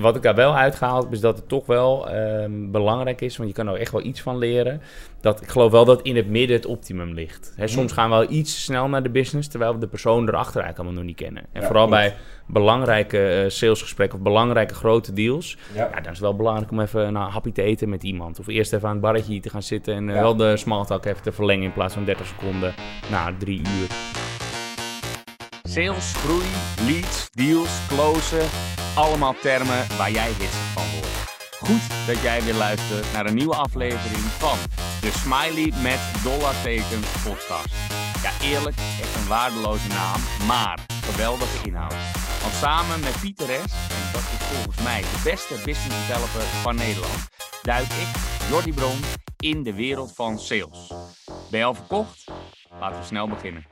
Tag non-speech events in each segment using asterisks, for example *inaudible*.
wat ik daar wel uitgehaald heb, is dat het toch wel ehm, belangrijk is, want je kan er echt wel iets van leren. Dat, ik geloof wel dat in het midden het optimum ligt. Hè, soms gaan we wel iets snel naar de business, terwijl we de persoon erachter eigenlijk allemaal nog niet kennen. En Ja, vooral bij belangrijke eh, salesgesprekken of belangrijke grote deals, Ja. ja, dan is het wel belangrijk om even een happy te eten met iemand. Of eerst even aan het barretje te gaan zitten en eh, Ja. wel de small talk even te verlengen in plaats van 30 seconden na drie uur. Sales, groei, leads, deals, closen. Allemaal termen waar jij hits van wordt. Goed dat jij weer luistert naar een nieuwe aflevering van de Smiley met dollartekens podcast. Ja, eerlijk, echt een waardeloze naam, maar geweldige inhoud. Want samen met Pieter S, en dat is volgens mij de beste business developer van Nederland, duik ik, Jordi Bron, in de wereld van sales. Ben je al verkocht? Laten we snel beginnen.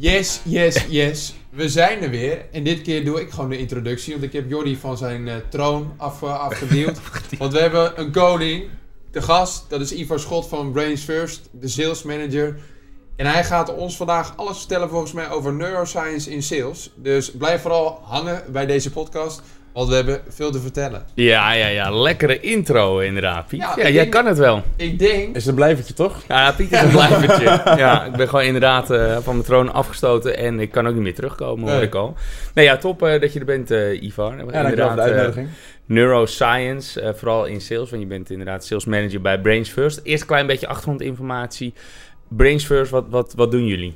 Yes, yes, yes. We zijn er weer. En dit keer doe ik gewoon de introductie. Want ik heb Jordi van zijn eh, troon af, eh, *laughs* afgedeeld. want we hebben een koning, de gast. Dat is Ivar Schot van Brains First, de sales manager. En hij gaat ons vandaag alles vertellen volgens mij over neuroscience in sales. Dus blijf vooral hangen bij deze podcast. Want we hebben veel te vertellen. Ja, ja, ja. Lekkere intro inderdaad, Piet. Ja, jij denk- kan het wel. Ik denk... Is het een blijvertje toch? Ja, Piet is een blijvertje. ja, ik ben gewoon inderdaad eh, van mijn troon afgestoten en ik kan ook niet meer terugkomen, hoor Nee. ik al. Nee, ja, top eh, dat je er bent, eh, Ivar. Ja, dankjewel voor de uitnodiging. neuroscience, eh, vooral in sales, want je bent inderdaad sales manager bij Brains First. Eerst een klein beetje achtergrondinformatie. Brains First, wat, wat, wat doen jullie?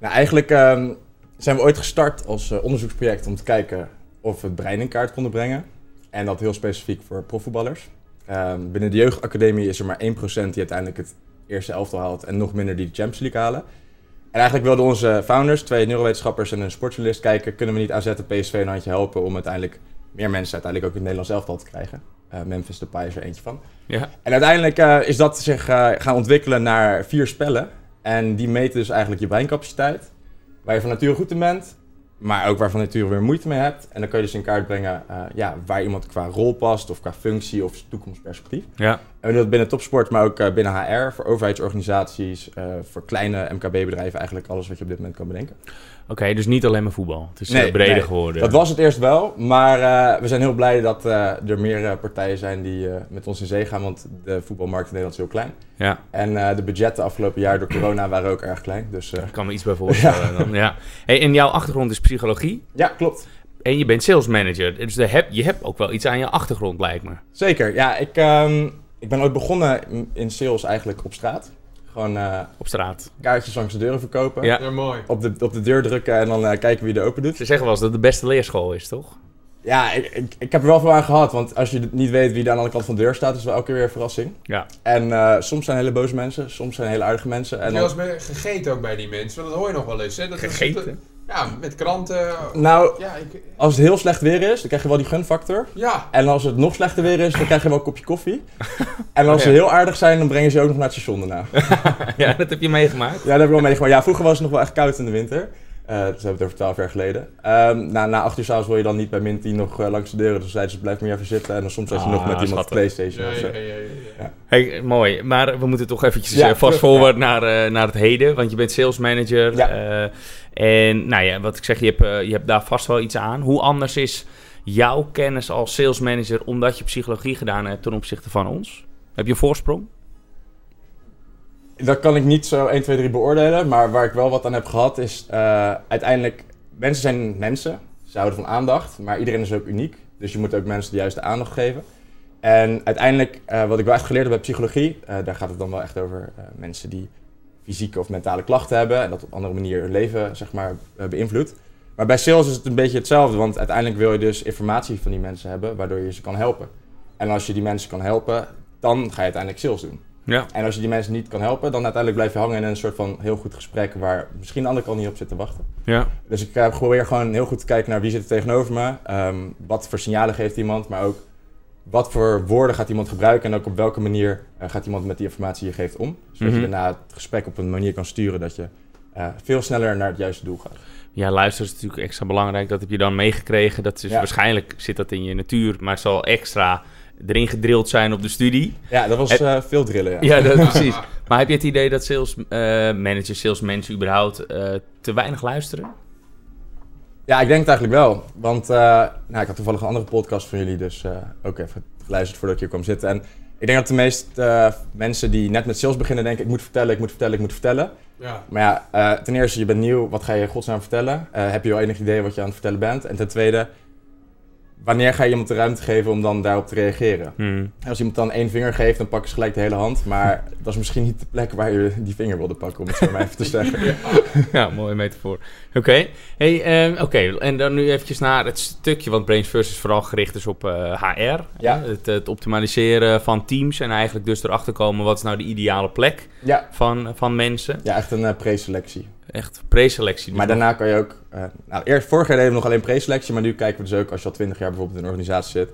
Nou, eigenlijk ehm, zijn we ooit gestart als eh, onderzoeksproject om te kijken of het brein in kaart konden brengen. En dat heel specifiek voor profvoetballers. Ehm, binnen de jeugdacademie is er maar 1% die uiteindelijk het eerste elftal haalt en nog minder die de Champions League halen. En eigenlijk wilden onze founders, twee neurowetenschappers en een sportjournalist kijken, kunnen we niet AZ en PSV een handje helpen om uiteindelijk meer mensen uiteindelijk ook in het Nederlands elftal te krijgen. Eh, Memphis Depay is er eentje van. Ja. En uiteindelijk eh, is dat zich eh, gaan ontwikkelen naar vier spellen. En die meten dus eigenlijk je breincapaciteit. Waar je van nature goed in bent, maar ook waar van nature weer moeite mee hebt. En dan kun je dus in kaart brengen eh, ja, waar iemand qua rol past, of qua functie of toekomstperspectief. Ja. En we doen dat binnen topsport, maar ook eh, binnen HR, voor overheidsorganisaties, eh, voor kleine MKB-bedrijven, eigenlijk alles wat je op dit moment kan bedenken. Oké, dus niet alleen maar voetbal. Het is Nee, eh, breder nee. geworden. Dat was het eerst wel, maar eh, we zijn heel blij dat eh, er meer partijen zijn die met ons in zee gaan, want de voetbalmarkt in Nederland is heel klein. Ja, En de budgetten afgelopen jaar door corona waren ook erg klein. Dus daar kan me iets bij voorstellen. *laughs* Dan. Ja. Hey, en jouw achtergrond is psychologie ja, klopt. en je bent sales manager. Dus de heb, je hebt ook wel iets aan je achtergrond, lijkt me. Zeker. Ja, ik, ehm, ik ben ooit begonnen in sales eigenlijk op straat. Gewoon eh, Op straat. kaartjes langs de deuren verkopen. Ja. Ja, mooi. Op, de, op de deur drukken en dan eh, kijken wie er open doet. Ze zeggen wel eens dat het de beste leerschool is, toch? Ja, ik, ik, ik heb er wel veel aan gehad. Want als je niet weet wie er aan de andere kant van de deur staat, is het wel elke keer weer een verrassing. Ja. En eh, soms zijn hele boze mensen, soms zijn hele aardige mensen. En dan- je was mee gegeten ook bij die mensen. Want dat hoor je nog wel eens. Hè? Dat is- Gegeten? Ja, met kranten. Nou, Ja, ik, als het heel slecht weer is, dan krijg je wel die gunfactor. ja. En als het nog slechter weer is, dan krijg je wel een kopje koffie. *laughs* En als ze Ja. heel aardig zijn, dan brengen ze je ook nog naar het station daarna. *laughs* ja, dat heb je meegemaakt. Ja, dat heb ik wel meegemaakt. Ja, vroeger was het nog wel echt koud in de winter. Eh dus we hebben het over 12 jaar geleden. Ehm na, na 8 uur s'avonds wil je dan niet bij min 10 nog eh, langs de deuren. Dus zeiden ze, blijf maar even zitten. En dan soms zat je Ah, nog met iemand op. Playstation Ja, of zo. ja, ja, ja, ja. Hey, mooi. Maar we moeten toch eventjes Ja, eh, fast terug, forward naar, eh, naar het heden. Want je bent sales manager. Ja. eh, en nou ja, wat ik zeg, je hebt, je hebt daar vast wel iets aan. Hoe anders is jouw kennis als sales manager omdat je psychologie gedaan hebt ten opzichte van ons? Heb je een voorsprong? Dat kan ik niet zo 1, 2, 3 beoordelen. Maar waar ik wel wat aan heb gehad is eh, uiteindelijk... Mensen zijn mensen. Ze houden van aandacht. Maar iedereen is ook uniek. Dus je moet ook mensen de juiste aandacht geven. En uiteindelijk, eh, wat ik wel echt geleerd heb bij psychologie... eh, daar gaat het dan wel echt over mensen die fysieke of mentale klachten hebben... en dat op andere manier hun leven, zeg maar, beïnvloedt. Maar bij sales is het een beetje hetzelfde. Want uiteindelijk wil je dus informatie van die mensen hebben... waardoor je ze kan helpen. En als je die mensen kan helpen, dan ga je uiteindelijk sales doen. Ja. En als je die mensen niet kan helpen, dan uiteindelijk blijf je hangen in een soort van heel goed gesprek waar misschien de andere kant niet op zit te wachten. Ja. Dus ik eh, probeer gewoon heel goed te kijken naar wie zit er tegenover me, ehm, wat voor signalen geeft iemand, maar ook wat voor woorden gaat iemand gebruiken en ook op welke manier eh, gaat iemand met die informatie je geeft om. Zodat Mhm. je daarna het gesprek op een manier kan sturen dat je eh, veel sneller naar het juiste doel gaat. Ja, luisteren is natuurlijk extra belangrijk. Dat heb je dan meegekregen. Dat is Ja. waarschijnlijk zit dat in je natuur, maar het zal extra erin gedrild zijn op de studie. Ja, dat was Heb- eh, veel drillen. Ja. Ja, dat, *laughs* precies. Maar heb je het idee dat sales eh, managers, sales mensen überhaupt eh, te weinig luisteren? Ja, ik denk het eigenlijk wel. Want eh, nou, ik had toevallig een andere podcast van jullie, dus eh, ook even geluisterd voordat ik hier kwam zitten. En ik denk dat de meeste eh, mensen die net met sales beginnen denken, ik moet vertellen, ik moet vertellen, ik moet vertellen. Ja. Maar ja, eh, ten eerste, je bent nieuw, wat ga je in godsnaam vertellen? Eh, heb je wel enig idee wat je aan het vertellen bent? En ten tweede, wanneer ga je iemand de ruimte geven om dan daarop te reageren? Hmm. Als iemand dan één vinger geeft, dan pakken ze gelijk de hele hand. Maar dat is misschien niet de plek waar je die vinger wilde pakken, om het zo maar even te zeggen. *laughs* Ja, mooie metafoor. Oké, hey, ehm, oké, en dan nu eventjes naar het stukje, want Brains First is vooral gericht dus op eh, HR. Ja. hè, Het, het optimaliseren van teams en eigenlijk dus erachter komen wat is nou de ideale plek Ja, van, van mensen. ja echt een eh, preselectie. Echt preselectie. Dus Maar daarna kan je ook... eh, nou, eerst, vorig jaar deden we nog alleen preselectie, maar nu kijken we dus ook als je al 20 jaar bijvoorbeeld in een organisatie zit.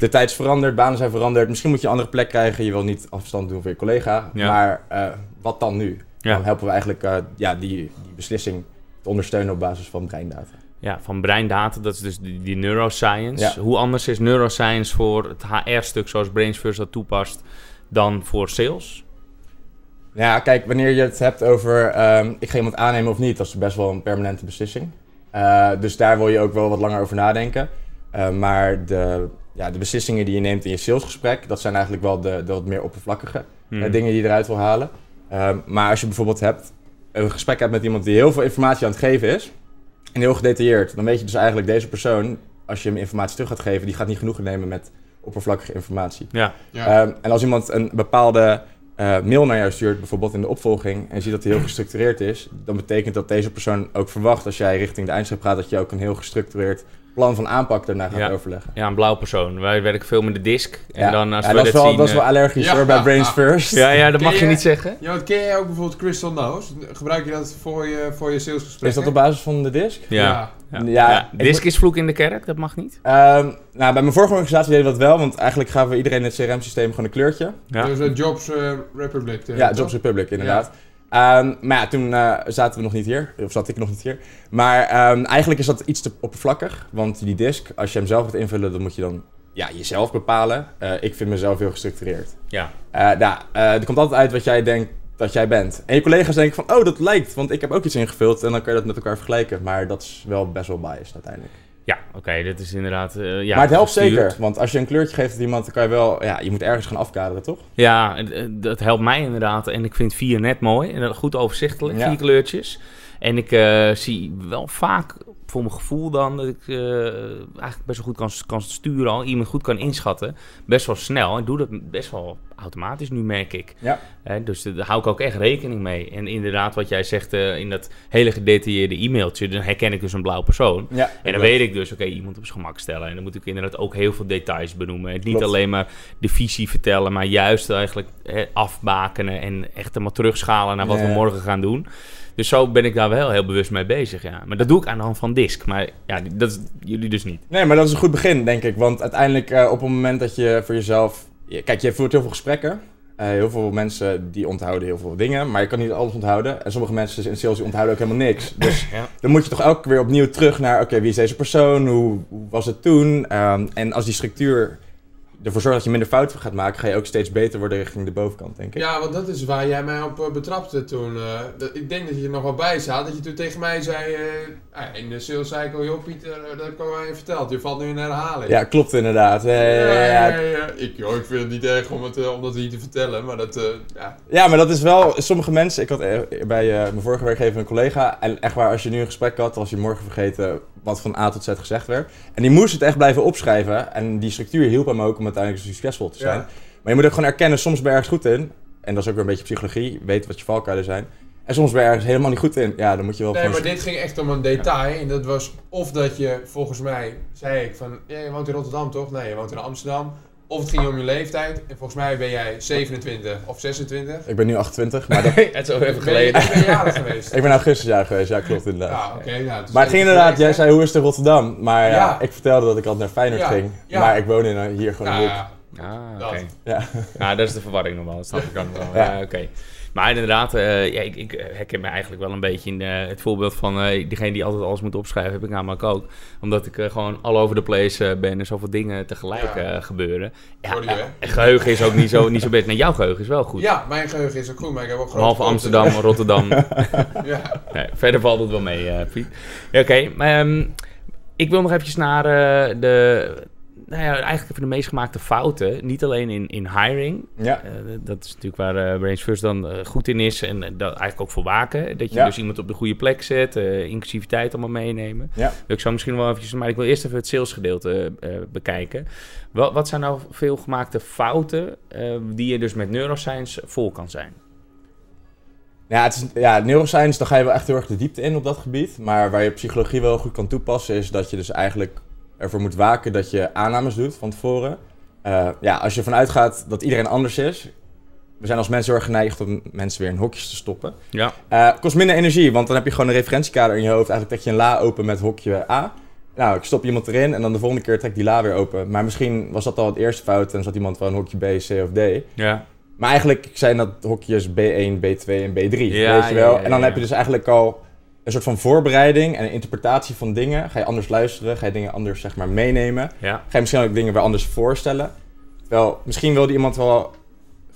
De tijd is veranderd, banen zijn veranderd. Misschien moet je een andere plek krijgen. Je wil niet afstand doen van je collega. Ja. Maar eh, wat dan nu? Ja. Dan helpen we eigenlijk eh, ja, die, die beslissing te ondersteunen op basis van breindata. Ja, van breindata, dat is dus die, die neuroscience. Ja. Hoe anders is neuroscience voor het HR-stuk zoals Brains First dat toepast dan voor sales? Ja, kijk, wanneer je het hebt over ehm, ik ga iemand aannemen of niet, dat is best wel een permanente beslissing. Eh, dus daar wil je ook wel wat langer over nadenken. Eh, maar de, ja, de beslissingen die je neemt in je salesgesprek, dat zijn eigenlijk wel de, de wat meer oppervlakkige Hmm. eh, dingen die je eruit wil halen. Ehm, maar als je bijvoorbeeld hebt, een gesprek hebt met iemand die heel veel informatie aan het geven is, en heel gedetailleerd, dan weet je dus eigenlijk deze persoon, als je hem informatie terug gaat geven, die gaat niet genoegen nemen met oppervlakkige informatie. Ja, Ja. Ehm, en als iemand een bepaalde eh, mail naar jou stuurt, bijvoorbeeld in de opvolging, en ziet dat die heel *clears throat* gestructureerd is, dan betekent dat deze persoon ook verwacht als jij richting de eindstreep gaat, dat je ook een heel gestructureerd plan van aanpak daarna gaat Ja. overleggen. ja, een blauwe persoon. Wij werken veel met de disk. En Ja. dan als Ja, we dat, wel, zien... dat is wel eh, allergisch Ja. hoor, bij Brains First. ja, ja, dat Ken mag je je- niet zeggen. Ja, want ken jij ook bijvoorbeeld Crystal Nose? Gebruik je dat voor je, voor je salesgesprekken? Is dat op basis van de disk? Ja. Ja. Ja. Ja, Ja, ik Disk is vloek in de kerk, dat mag niet. Ehm, nou, bij mijn vorige organisatie deden we dat wel, want eigenlijk gaven we iedereen in het CRM-systeem gewoon een kleurtje. Ja. Dus uh, Jobs eh, Republic. Ja? Jobs Republic, inderdaad. Ehm, maar ja, toen eh, zaten we nog niet hier. Of zat ik nog niet hier. Maar ehm, eigenlijk is dat iets te oppervlakkig. Want die disk, als je hem zelf gaat invullen, dan moet je dan ja, jezelf bepalen. Eh, ik vind mezelf heel gestructureerd. Ja. Eh nou, er komt altijd uit wat jij denkt dat jij bent. En je collega's denken van, oh, dat lijkt, want ik heb ook iets ingevuld. En dan kan je dat met elkaar vergelijken. Maar dat is wel best wel biased uiteindelijk. Ja, oké, dit is inderdaad... eh, ja, maar het helpt gestuurd. zeker. Want als je een kleurtje geeft aan iemand, dan kan je wel... Ja, je moet ergens gaan afkaderen, toch? Ja, het- het- dat helpt mij inderdaad. En ik vind vier net mooi. En dat goed overzichtelijk, Ja. vier kleurtjes. En ik eh, zie wel vaak, voor mijn gevoel dan, dat ik eh, eigenlijk best wel goed kan, kan sturen. Al iemand goed kan inschatten. Best wel snel. Ik doe dat best wel automatisch nu, merk ik. Ja. Hè, dus daar hou ik ook echt rekening mee. En inderdaad, wat jij zegt eh, in dat hele gedetailleerde e-mailtje, dan herken ik dus een blauwe persoon. Ja, En dan weet ik dus, oké, iemand op zijn gemak stellen. En dan moet ik inderdaad ook heel veel details benoemen. En niet Klopt. alleen maar de visie vertellen, maar juist eigenlijk hè, afbakenen en echt helemaal terugschalen naar wat Ja. we morgen gaan doen. Dus zo ben ik daar wel heel bewust mee bezig, ja. Maar dat doe ik aan de hand van disk. Maar ja, dat is jullie dus niet. Nee, maar dat is een goed begin, denk ik. Want uiteindelijk, eh, op het moment dat je voor jezelf... Kijk, je voert heel veel gesprekken. Eh, heel veel mensen die onthouden heel veel dingen, maar je kan niet alles onthouden. En sommige mensen in sales die onthouden ook helemaal niks. *clears throat* Dus Ja. dan moet je toch elke keer weer opnieuw terug naar... Oké, wie is deze persoon? Hoe, hoe was het toen? Ehm, en als die structuur ervoor zorgt dat je minder fouten gaat maken... ga je ook steeds beter worden richting de bovenkant, denk ik. Ja, want dat is waar jij mij op eh, betrapte toen. eh, dat- ik denk dat je er nog wel bij zat. Dat je toen tegen mij zei... eh, ah, in de sales cycle, joh Pieter, dat heb ik al je verteld. Je valt nu in herhaling. Ja, klopt inderdaad. Ja, ja, ja, ja. ja, ja. Ik, joh, ik vind het niet erg om, het, om dat hier te vertellen, maar dat... ja. Ja, maar dat is wel... Sommige mensen... Ik had bij mijn vorige werkgever een collega... En echt waar, als je nu een gesprek had... was je morgen vergeten wat van A tot Z gezegd werd. En die moest het echt blijven opschrijven. En die structuur hielp hem ook om uiteindelijk succesvol te zijn. Ja. Maar je moet ook gewoon erkennen... Soms ben je ergens goed in. En dat is ook weer een beetje psychologie. Weet wat je valkuilen zijn. En soms ben je ergens helemaal niet goed in. Ja, dan moet je wel Nee, maar dit ging echt om een detail. En dat was of dat je, volgens mij, zei ik van... Ja, je woont in Rotterdam toch? Nee, je woont in Amsterdam. Of het ging om je leeftijd. En volgens mij ben jij 27 of 26. Ik ben nu 28, maar dat- *laughs* het is ook even Ben je, geleden. ben je jarig geweest? ik ben augustus jaar geweest. Ja, klopt inderdaad. Ja, oké. nou, dus Maar het ging inderdaad, jij zei hoe is het in Rotterdam? Maar ja, Ja. ik vertelde dat ik altijd naar Feyenoord Ja, ging. ja. Maar ik woon in, hier gewoon in Nou, hoek. ja, Ah, Dat. oké. Ja. Ja, dat is de verwarring nog wel. Dat snap ik dan wel. Ja. Ja, oké. Maar inderdaad, eh, ja, ik, ik herken me eigenlijk wel een beetje in eh, het voorbeeld van eh, degene die altijd alles moet opschrijven, heb ik namelijk ook. Omdat ik gewoon all over the place ben en zoveel dingen tegelijk Ja. gebeuren. Ja, hè? geheugen is ook niet zo, niet zo best. Nee, jouw geheugen is wel goed. Ja, mijn geheugen is ook goed, maar ik heb ook grote Behalve. Amsterdam, Rotterdam. *laughs* Ja. Nee, verder valt het wel mee, Piet. Ja, Oké, maar ehm, ik wil nog eventjes naar de, nou ja, eigenlijk even de meest gemaakte fouten. Niet alleen in, in hiring. Ja. Eh, dat is natuurlijk waar Brains First dan eh, goed in is. En dat eigenlijk ook voor waken. Dat je Ja. dus iemand op de goede plek zet. inclusiviteit allemaal meenemen. Ja. Ik zou misschien wel eventjes... Maar ik wil eerst even het salesgedeelte bekijken. Wat, wat zijn nou veel gemaakte fouten... die je dus met neuroscience vol kan zijn? Ja, het is, ja, neuroscience, dan ga je wel echt heel erg de diepte in op dat gebied. Maar waar je psychologie wel goed kan toepassen, is dat je dus eigenlijk ervoor moet waken dat je aannames doet van tevoren. Eh, ja, als je ervan uitgaat dat iedereen anders is. We zijn als mensen heel erg geneigd om mensen weer in hokjes te stoppen. Ja. Eh, kost minder energie, want dan heb je gewoon een referentiekader in je hoofd. Eigenlijk trek je een la open met hokje A. Nou, ik stop iemand erin en dan de volgende keer trek die la weer open. Maar misschien was dat al het eerste fout en zat iemand wel in hokje B, C of D. Ja. Maar eigenlijk zijn dat hokjes B1, B2 en B3, Ja, weet je wel. ja, ja, en dan heb je dus eigenlijk al een soort van voorbereiding en een interpretatie van dingen. Ga je anders luisteren, ga je dingen anders zeg maar meenemen. Ja. Ga je misschien ook dingen weer anders voorstellen. Terwijl, misschien wilde iemand wel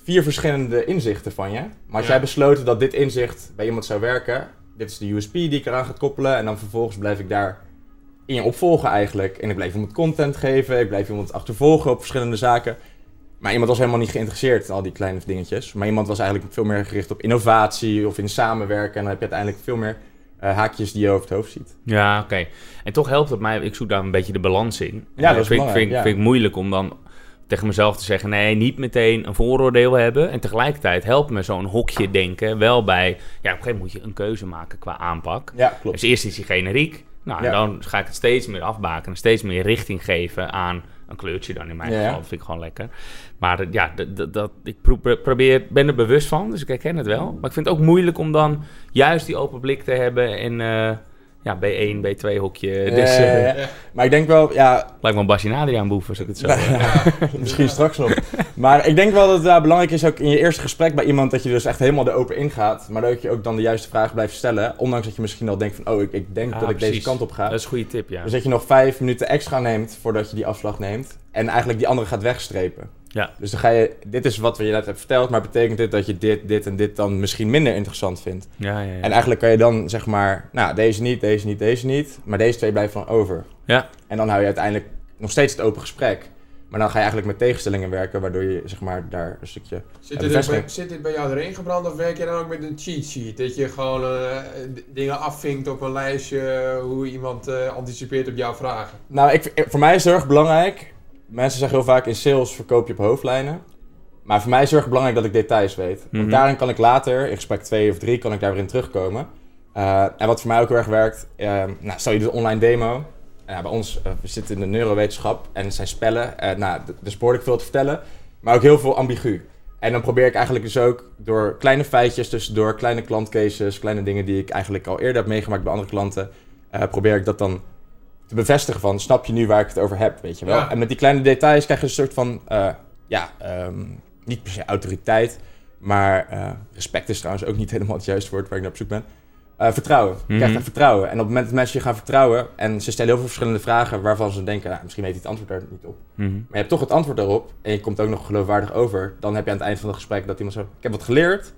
vier verschillende inzichten van je. Maar als Ja. jij besloten dat dit inzicht bij iemand zou werken, dit is de USP die ik eraan ga koppelen. En dan vervolgens blijf ik daar in je opvolgen eigenlijk. En ik blijf iemand content geven, ik blijf iemand achtervolgen op verschillende zaken. Maar iemand was helemaal niet geïnteresseerd in al die kleine dingetjes. Maar iemand was eigenlijk veel meer gericht op innovatie of in samenwerken. En dan heb je uiteindelijk veel meer eh, haakjes die je over het hoofd ziet. Ja, oké. En toch helpt het mij, ik zoek daar een beetje de balans in. Ja, En dat is vind, belangrijk, vind, ja. vind ik moeilijk om dan tegen mezelf te zeggen, nee, niet meteen een vooroordeel hebben. En tegelijkertijd helpt me zo'n hokje denken wel bij, ja, op een gegeven moment moet je een keuze maken qua aanpak. Ja, klopt. Dus eerst is hij generiek. Nou, en Ja. dan ga ik het steeds meer afbaken. Steeds meer richting geven aan een kleurtje dan in mijn Ja, geval. Dat vind ik gewoon lekker. Maar eh, ja, dat, dat, ik pro- probeer, ben er bewust van, dus ik herken het wel. Maar ik vind het ook moeilijk om dan juist die open blik te hebben en eh, ja, B1, B2 hokje. Dus ja, eh. Maar ik denk wel, ja, lijkt me een Basje Adriaan boef als ik het zo... *laughs* Misschien straks nog. Maar ik denk wel dat het wel belangrijk is ook in je eerste gesprek bij iemand dat je dus echt helemaal erover ingaat. Maar dat je ook dan de juiste vragen blijft stellen. Ondanks dat je misschien al denkt van, oh, ik, ik denk Ja, dat ik deze kant op ga. Dat is een goede tip, ja. Dus dat je nog vijf minuten extra neemt voordat je die afslag neemt. En eigenlijk die andere gaat wegstrepen. Ja. Dus dan ga je, dit is wat we je net hebben verteld, maar betekent dit dat je dit, dit en dit dan misschien minder interessant vindt? Ja, ja, ja. En eigenlijk kan je dan zeg maar, nou, deze niet, deze niet, deze niet. Maar deze twee blijven dan over. Ja. En dan hou je uiteindelijk nog steeds het open gesprek. Maar dan ga je eigenlijk met tegenstellingen werken, waardoor je zeg maar daar een stukje... Zit, dit bij, zit dit bij jou erin gebrand of werk je dan ook met een cheat sheet? Dat je gewoon eh, dingen afvinkt op een lijstje eh, hoe iemand eh, anticipeert op jouw vragen? Nou, ik, voor mij is het heel erg belangrijk. Mensen zeggen heel vaak in sales verkoop je op hoofdlijnen. Maar voor mij is het erg belangrijk dat ik details weet. Mhm. Want daarin kan ik later, in gesprek 2 of 3, kan ik daar weer in terugkomen. Eh, en wat voor mij ook heel erg werkt, eh, nou, stel je doet een online demo. Ja, bij ons, eh, we zitten in de neurowetenschap en het zijn spellen. Eh nou, dus behoorlijk veel te vertellen, maar ook heel veel ambigu. En dan probeer ik eigenlijk dus ook door kleine feitjes tussendoor, kleine klantcases, kleine dingen die ik eigenlijk al eerder heb meegemaakt bij andere klanten, eh, probeer ik dat dan te bevestigen van, snap je nu waar ik het over heb, weet je wel? Ja. En met die kleine details krijg je een soort van, eh, ja, ehm, niet per se autoriteit, maar eh, respect is trouwens ook niet helemaal het juiste woord waar ik naar op zoek ben. Eh, vertrouwen. Je Mhm. krijgt echt vertrouwen. En op het moment dat mensen je gaan vertrouwen en ze stellen heel veel verschillende vragen waarvan ze denken, nou, misschien weet hij het antwoord daar niet op. Mhm. Maar je hebt toch het antwoord daarop en je komt ook nog geloofwaardig over. Dan heb je aan het eind van het gesprek dat iemand zo, ik heb wat geleerd,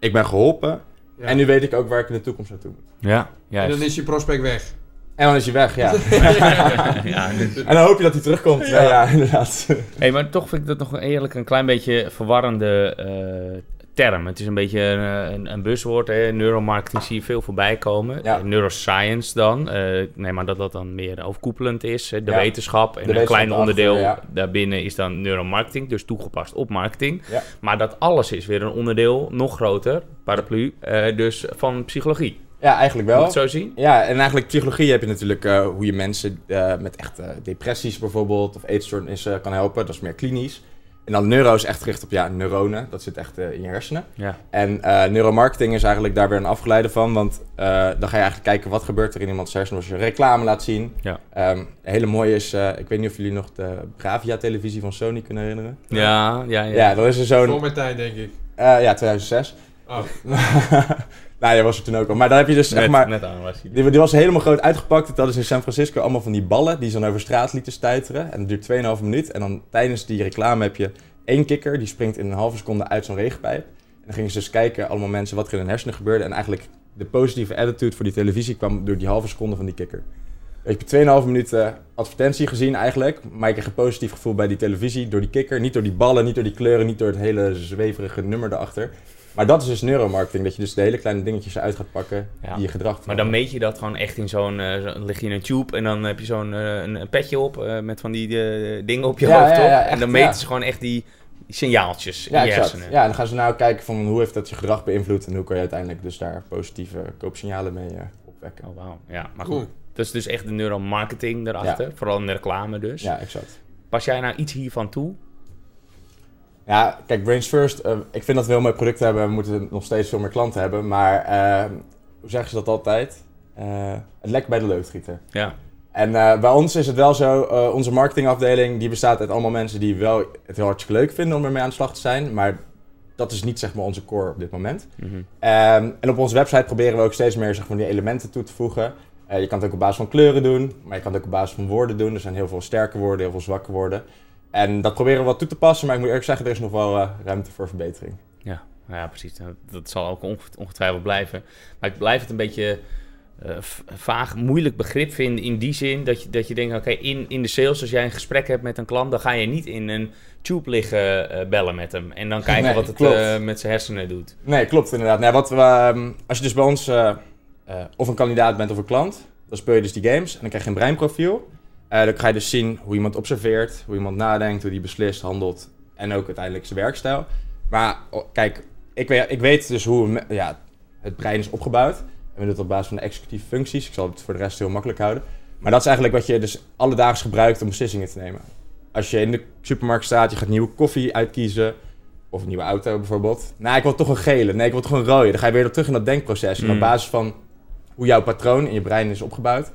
ik ben geholpen Ja. en nu weet ik ook waar ik in de toekomst naartoe moet. Ja, en juist. dan is je prospect weg. En dan is hij weg, ja. *laughs* ja, dus- en dan hoop je dat hij terugkomt. Ja, ja inderdaad. Hey, maar toch vind ik dat nog eerlijk een klein beetje verwarrende eh, term. Het is een beetje een, een, een buzzwoord. Hè. Neuromarketing zie je veel voorbij komen. Ja. Eh, Neuroscience dan. Eh, nee, maar dat dat dan meer overkoepelend is. hè. De Ja. wetenschap. En De een klein onderdeel daarbinnen is dan neuromarketing. Dus toegepast op marketing. Ja. Maar dat alles is weer een onderdeel, nog groter, paraplu, eh, dus van psychologie. Ja, eigenlijk Moet wel. je het zo zien? Ja, en eigenlijk psychologie heb je natuurlijk eh, hoe je mensen eh, met echt eh, depressies bijvoorbeeld of eetstoornissen kan helpen. Dat is meer klinisch. En dan neuro is echt gericht op ja, neuronen. Dat zit echt eh, in je hersenen. Ja. En eh, neuromarketing is eigenlijk daar weer een afgeleide van. Want eh, dan ga je eigenlijk kijken wat gebeurt er in iemands hersenen als je reclame laat zien. Ja. Ehm, een hele mooie is, eh, ik weet niet of jullie nog de Bravia-televisie van Sony kunnen herinneren. Ja, ja, ja. Ja, dan is er Voor zo'n... mijn tijd, denk ik. eh, ja, 2006. Oh. *laughs* *laughs* nou, jij was er toen ook al. Maar dan heb je dus, zeg Net, maar... net aan was. Die, die was helemaal groot uitgepakt. Dat is in San Francisco allemaal van die ballen die ze dan over straat lieten stuiteren. En dat duurt 2,5 minuut. En dan tijdens die reclame heb je één kikker die springt in een halve seconde uit zo'n regenpijp. En dan gingen ze dus kijken, allemaal mensen, wat er in hun hersenen gebeurde. En eigenlijk de positieve attitude voor die televisie kwam door die halve seconde van die kikker. Je hebt 2,5 minuten advertentie gezien eigenlijk. Maar je kreeg een positief gevoel bij die televisie door die kikker. Niet door die ballen, niet door die kleuren, niet door het hele zweverige nummer erachter. Maar dat is dus neuromarketing. Dat je dus de hele kleine dingetjes eruit gaat pakken Ja. die je gedrag Maar dan meet je dat gewoon echt in zo'n... eh, zo- dan lig je in een tube en dan heb je zo'n eh, een, petje op eh, met van die eh, dingen op je Ja, hoofd, ja, en dan meten ja. ze gewoon echt die, signaaltjes Ja, in je exact. hersenen. Ja, en dan gaan ze nou kijken van hoe heeft dat je gedrag beïnvloed en hoe kan je uiteindelijk dus daar positieve koopsignalen mee opwekken. Oh, wauw. Ja, maar Cool. goed. Dat is dus echt de neuromarketing erachter. Vooral in de reclame dus. Ja, exact. Pas jij nou iets hiervan toe? Ja, kijk, Brains First, eh, ik vind dat we heel mooi product hebben. We moeten nog steeds veel meer klanten hebben. Maar eh, hoe zeggen ze dat altijd? Eh, het lek bij de loodgieter. Ja. En bij ons is het wel zo, onze marketingafdeling die bestaat uit allemaal mensen die wel het heel hartstikke leuk vinden om ermee aan de slag te zijn. Maar dat is niet zeg maar onze core op dit moment. Mhm. Ehm, en op onze website proberen we ook steeds meer zeg maar, die elementen toe te voegen. Je kan het ook op basis van kleuren doen, maar je kan het ook op basis van woorden doen. Er zijn heel veel sterke woorden, heel veel zwakke woorden. En dat proberen we wat toe te passen, maar ik moet eerlijk zeggen, er is nog wel eh, ruimte voor verbetering. Ja, nou ja, precies. Dat, dat zal ook onge- ongetwijfeld blijven. Maar ik blijf het een beetje eh, vaag, moeilijk begrip vinden in die zin dat je, dat je denkt, oké, in, in de sales, als jij een gesprek hebt met een klant, dan ga je niet in een tube liggen eh, bellen met hem en dan kijken Nee, wat het met zijn hersenen doet. Nee, klopt inderdaad. Nee, wat we, ehm, als je dus bij ons of een kandidaat bent of een klant, dan speel je dus die games en dan krijg je een breinprofiel. Eh, dan ga je dus zien hoe iemand observeert, hoe iemand nadenkt, hoe die beslist, handelt en ook uiteindelijk zijn werkstijl. Maar oh, kijk, ik weet, ik weet dus hoe ja, het brein is opgebouwd. En we doen het op basis van de executieve functies. Ik zal het voor de rest heel makkelijk houden. Maar dat is eigenlijk wat je dus alledaags gebruikt om beslissingen te nemen. Als je in de supermarkt staat, je gaat nieuwe koffie uitkiezen. Of een nieuwe auto bijvoorbeeld. Nou, ik wil toch een gele. Nee, ik wil toch een rode. Dan ga je weer terug in dat denkproces. En Mm. op basis van hoe jouw patroon in je brein is opgebouwd,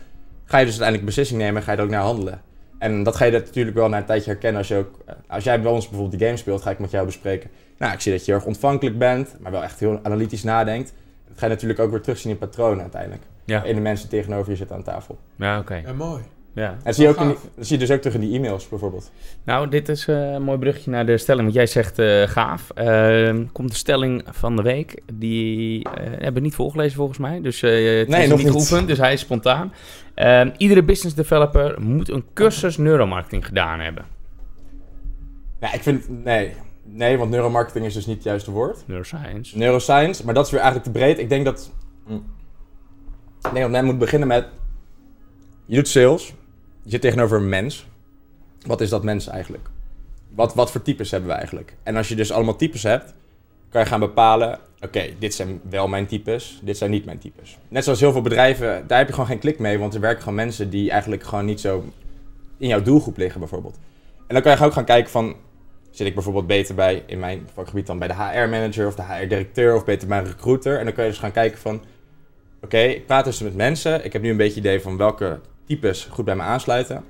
ga je dus uiteindelijk een beslissing nemen en ga je er ook naar handelen. En dat ga je natuurlijk wel na een tijdje herkennen als je ook... eh, Als jij bij ons bijvoorbeeld die game speelt, ga ik met jou bespreken. Nou, ik zie dat je heel erg ontvankelijk bent, maar wel echt heel analytisch nadenkt. Dat ga je natuurlijk ook weer terugzien in patronen uiteindelijk. Ja, In de mensen tegenover je zitten aan tafel. ja oké. Ja, mooi. Ja. En dat zie, je ook in die- dat zie je dus ook terug in die e-mails bijvoorbeeld. Nou, dit is eh, een mooi bruggetje naar de stelling. Want jij zegt eh, gaaf. Ehm, komt de stelling van de week. Die eh, hebben we niet voorgelezen volgens mij. Dus eh het Nee, is nog niet niet. geoefend. Dus hij is spontaan. Ehm, iedere business developer moet een cursus neuromarketing gedaan hebben. Ja, ik vind... Nee. Nee, want neuromarketing is dus niet het juiste woord. Neuroscience. Neuroscience, maar dat is weer eigenlijk te breed. Ik denk dat... hm, Ik denk dat men moet beginnen met... Je doet sales. Je zit tegenover een mens. Wat is dat mens eigenlijk? Wat, wat voor types hebben we eigenlijk? En als je dus allemaal types hebt, kan je gaan bepalen... Oké, dit zijn wel mijn types, dit zijn niet mijn types. Net zoals heel veel bedrijven, daar heb je gewoon geen klik mee. Want er werken gewoon mensen die eigenlijk gewoon niet zo in jouw doelgroep liggen bijvoorbeeld. En dan kan je ook gaan kijken van... Zit ik bijvoorbeeld beter bij, in mijn vakgebied dan bij de HR-manager of de HR-directeur of beter bij een recruiter. En dan kan je dus gaan kijken van... Oké, ik praat dus met mensen. Ik heb nu een beetje idee van welke types goed bij me aansluiten.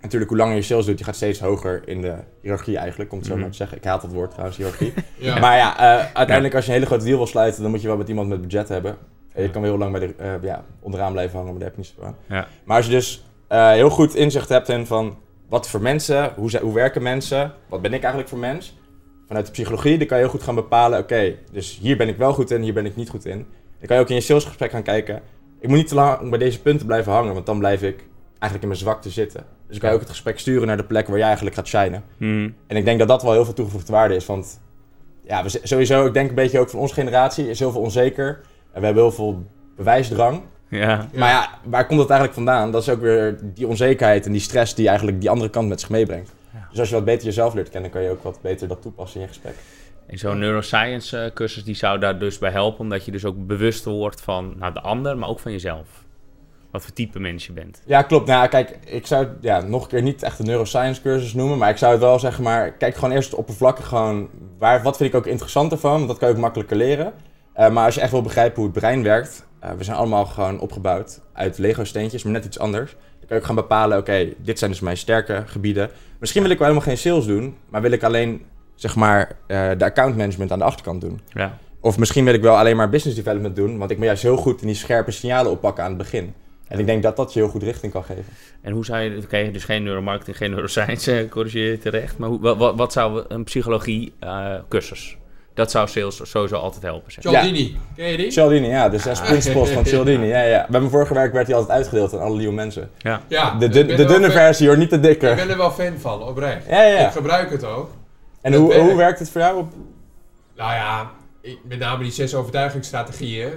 Natuurlijk, hoe langer je sales doet, je gaat steeds hoger in de hiërarchie eigenlijk, om het zo Mhm. maar te zeggen. Ik haat dat woord trouwens, hiërarchie. *laughs* Ja. Maar ja, eh, uiteindelijk als je een hele grote deal wil sluiten, dan moet je wel met iemand met budget hebben. En je kan wel heel lang bij de, eh, ja, onderaan blijven hangen, maar daar heb je niet zo aan. Ja. Maar als je dus eh, heel goed inzicht hebt in van wat voor mensen, hoe, hoe werken mensen, wat ben ik eigenlijk voor mens. Vanuit de psychologie, dan kan je heel goed gaan bepalen, oké, dus hier ben ik wel goed in, hier ben ik niet goed in. Dan kan je ook in je salesgesprek gaan kijken, ik moet niet te lang bij deze punten blijven hangen, want dan blijf ik eigenlijk in mijn zwakte zitten. Dus dan kan je ook het gesprek sturen naar de plek waar jij eigenlijk gaat shinen. Hmm. En ik denk dat dat wel heel veel toegevoegde waarde is. Want ja, we, sowieso, ik denk een beetje ook van onze generatie, is heel veel onzeker. En we hebben heel veel bewijsdrang. Ja. Maar ja, waar komt dat eigenlijk vandaan? Dat is ook weer die onzekerheid en die stress die eigenlijk die andere kant met zich meebrengt. Ja. Dus als je wat beter jezelf leert kennen, kan je ook wat beter dat toepassen in je gesprek. En zo'n neuroscience eh, cursus die zou daar dus bij helpen. Omdat je dus ook bewust wordt van nou, de ander, maar ook van jezelf. Wat voor type mens je bent. Ja, klopt. Nou, kijk, ik zou het ja, nog een keer niet echt een neuroscience cursus noemen, maar ik zou het wel zeggen, maar kijk gewoon eerst oppervlakkig gewoon, waar, wat vind ik ook interessant ervan, want dat kan je ook makkelijker leren. Eh, maar als je echt wil begrijpen hoe het brein werkt, eh, we zijn allemaal gewoon opgebouwd uit Lego-steentjes, maar net iets anders. Dan kan je ook gaan bepalen, oké, dit zijn dus mijn sterke gebieden. Misschien wil ik wel helemaal geen sales doen, maar wil ik alleen, zeg maar, eh, de account management aan de achterkant doen. Ja. Of misschien wil ik wel alleen maar business development doen, want ik ben juist heel goed in die scherpe signalen oppakken aan het begin. En ik denk dat dat je heel goed richting kan geven. En hoe zou je, oké, dus geen neuromarketing, geen neuroscience, eh, corrigeer je terecht. Maar hoe, wat, wat zou een psychologie eh, cursus? Dat zou sales sowieso altijd helpen. Zeg. Cialdini, ken je die? Cialdini, ja, de zes principles van Cialdini. Ja, ja. Bij mijn vorige werk werd hij altijd uitgedeeld aan alle nieuwe mensen. Ja. Ja, De, ik dun- ben de wel dunne versie hoor, niet de Ik dikke. ben er wel fan van, oprecht. Ja, ja, Ik gebruik het ook. En hoe, werkt. hoe werkt het voor jou? Op... Nou ja, ik, met name die zes overtuigingsstrategieën.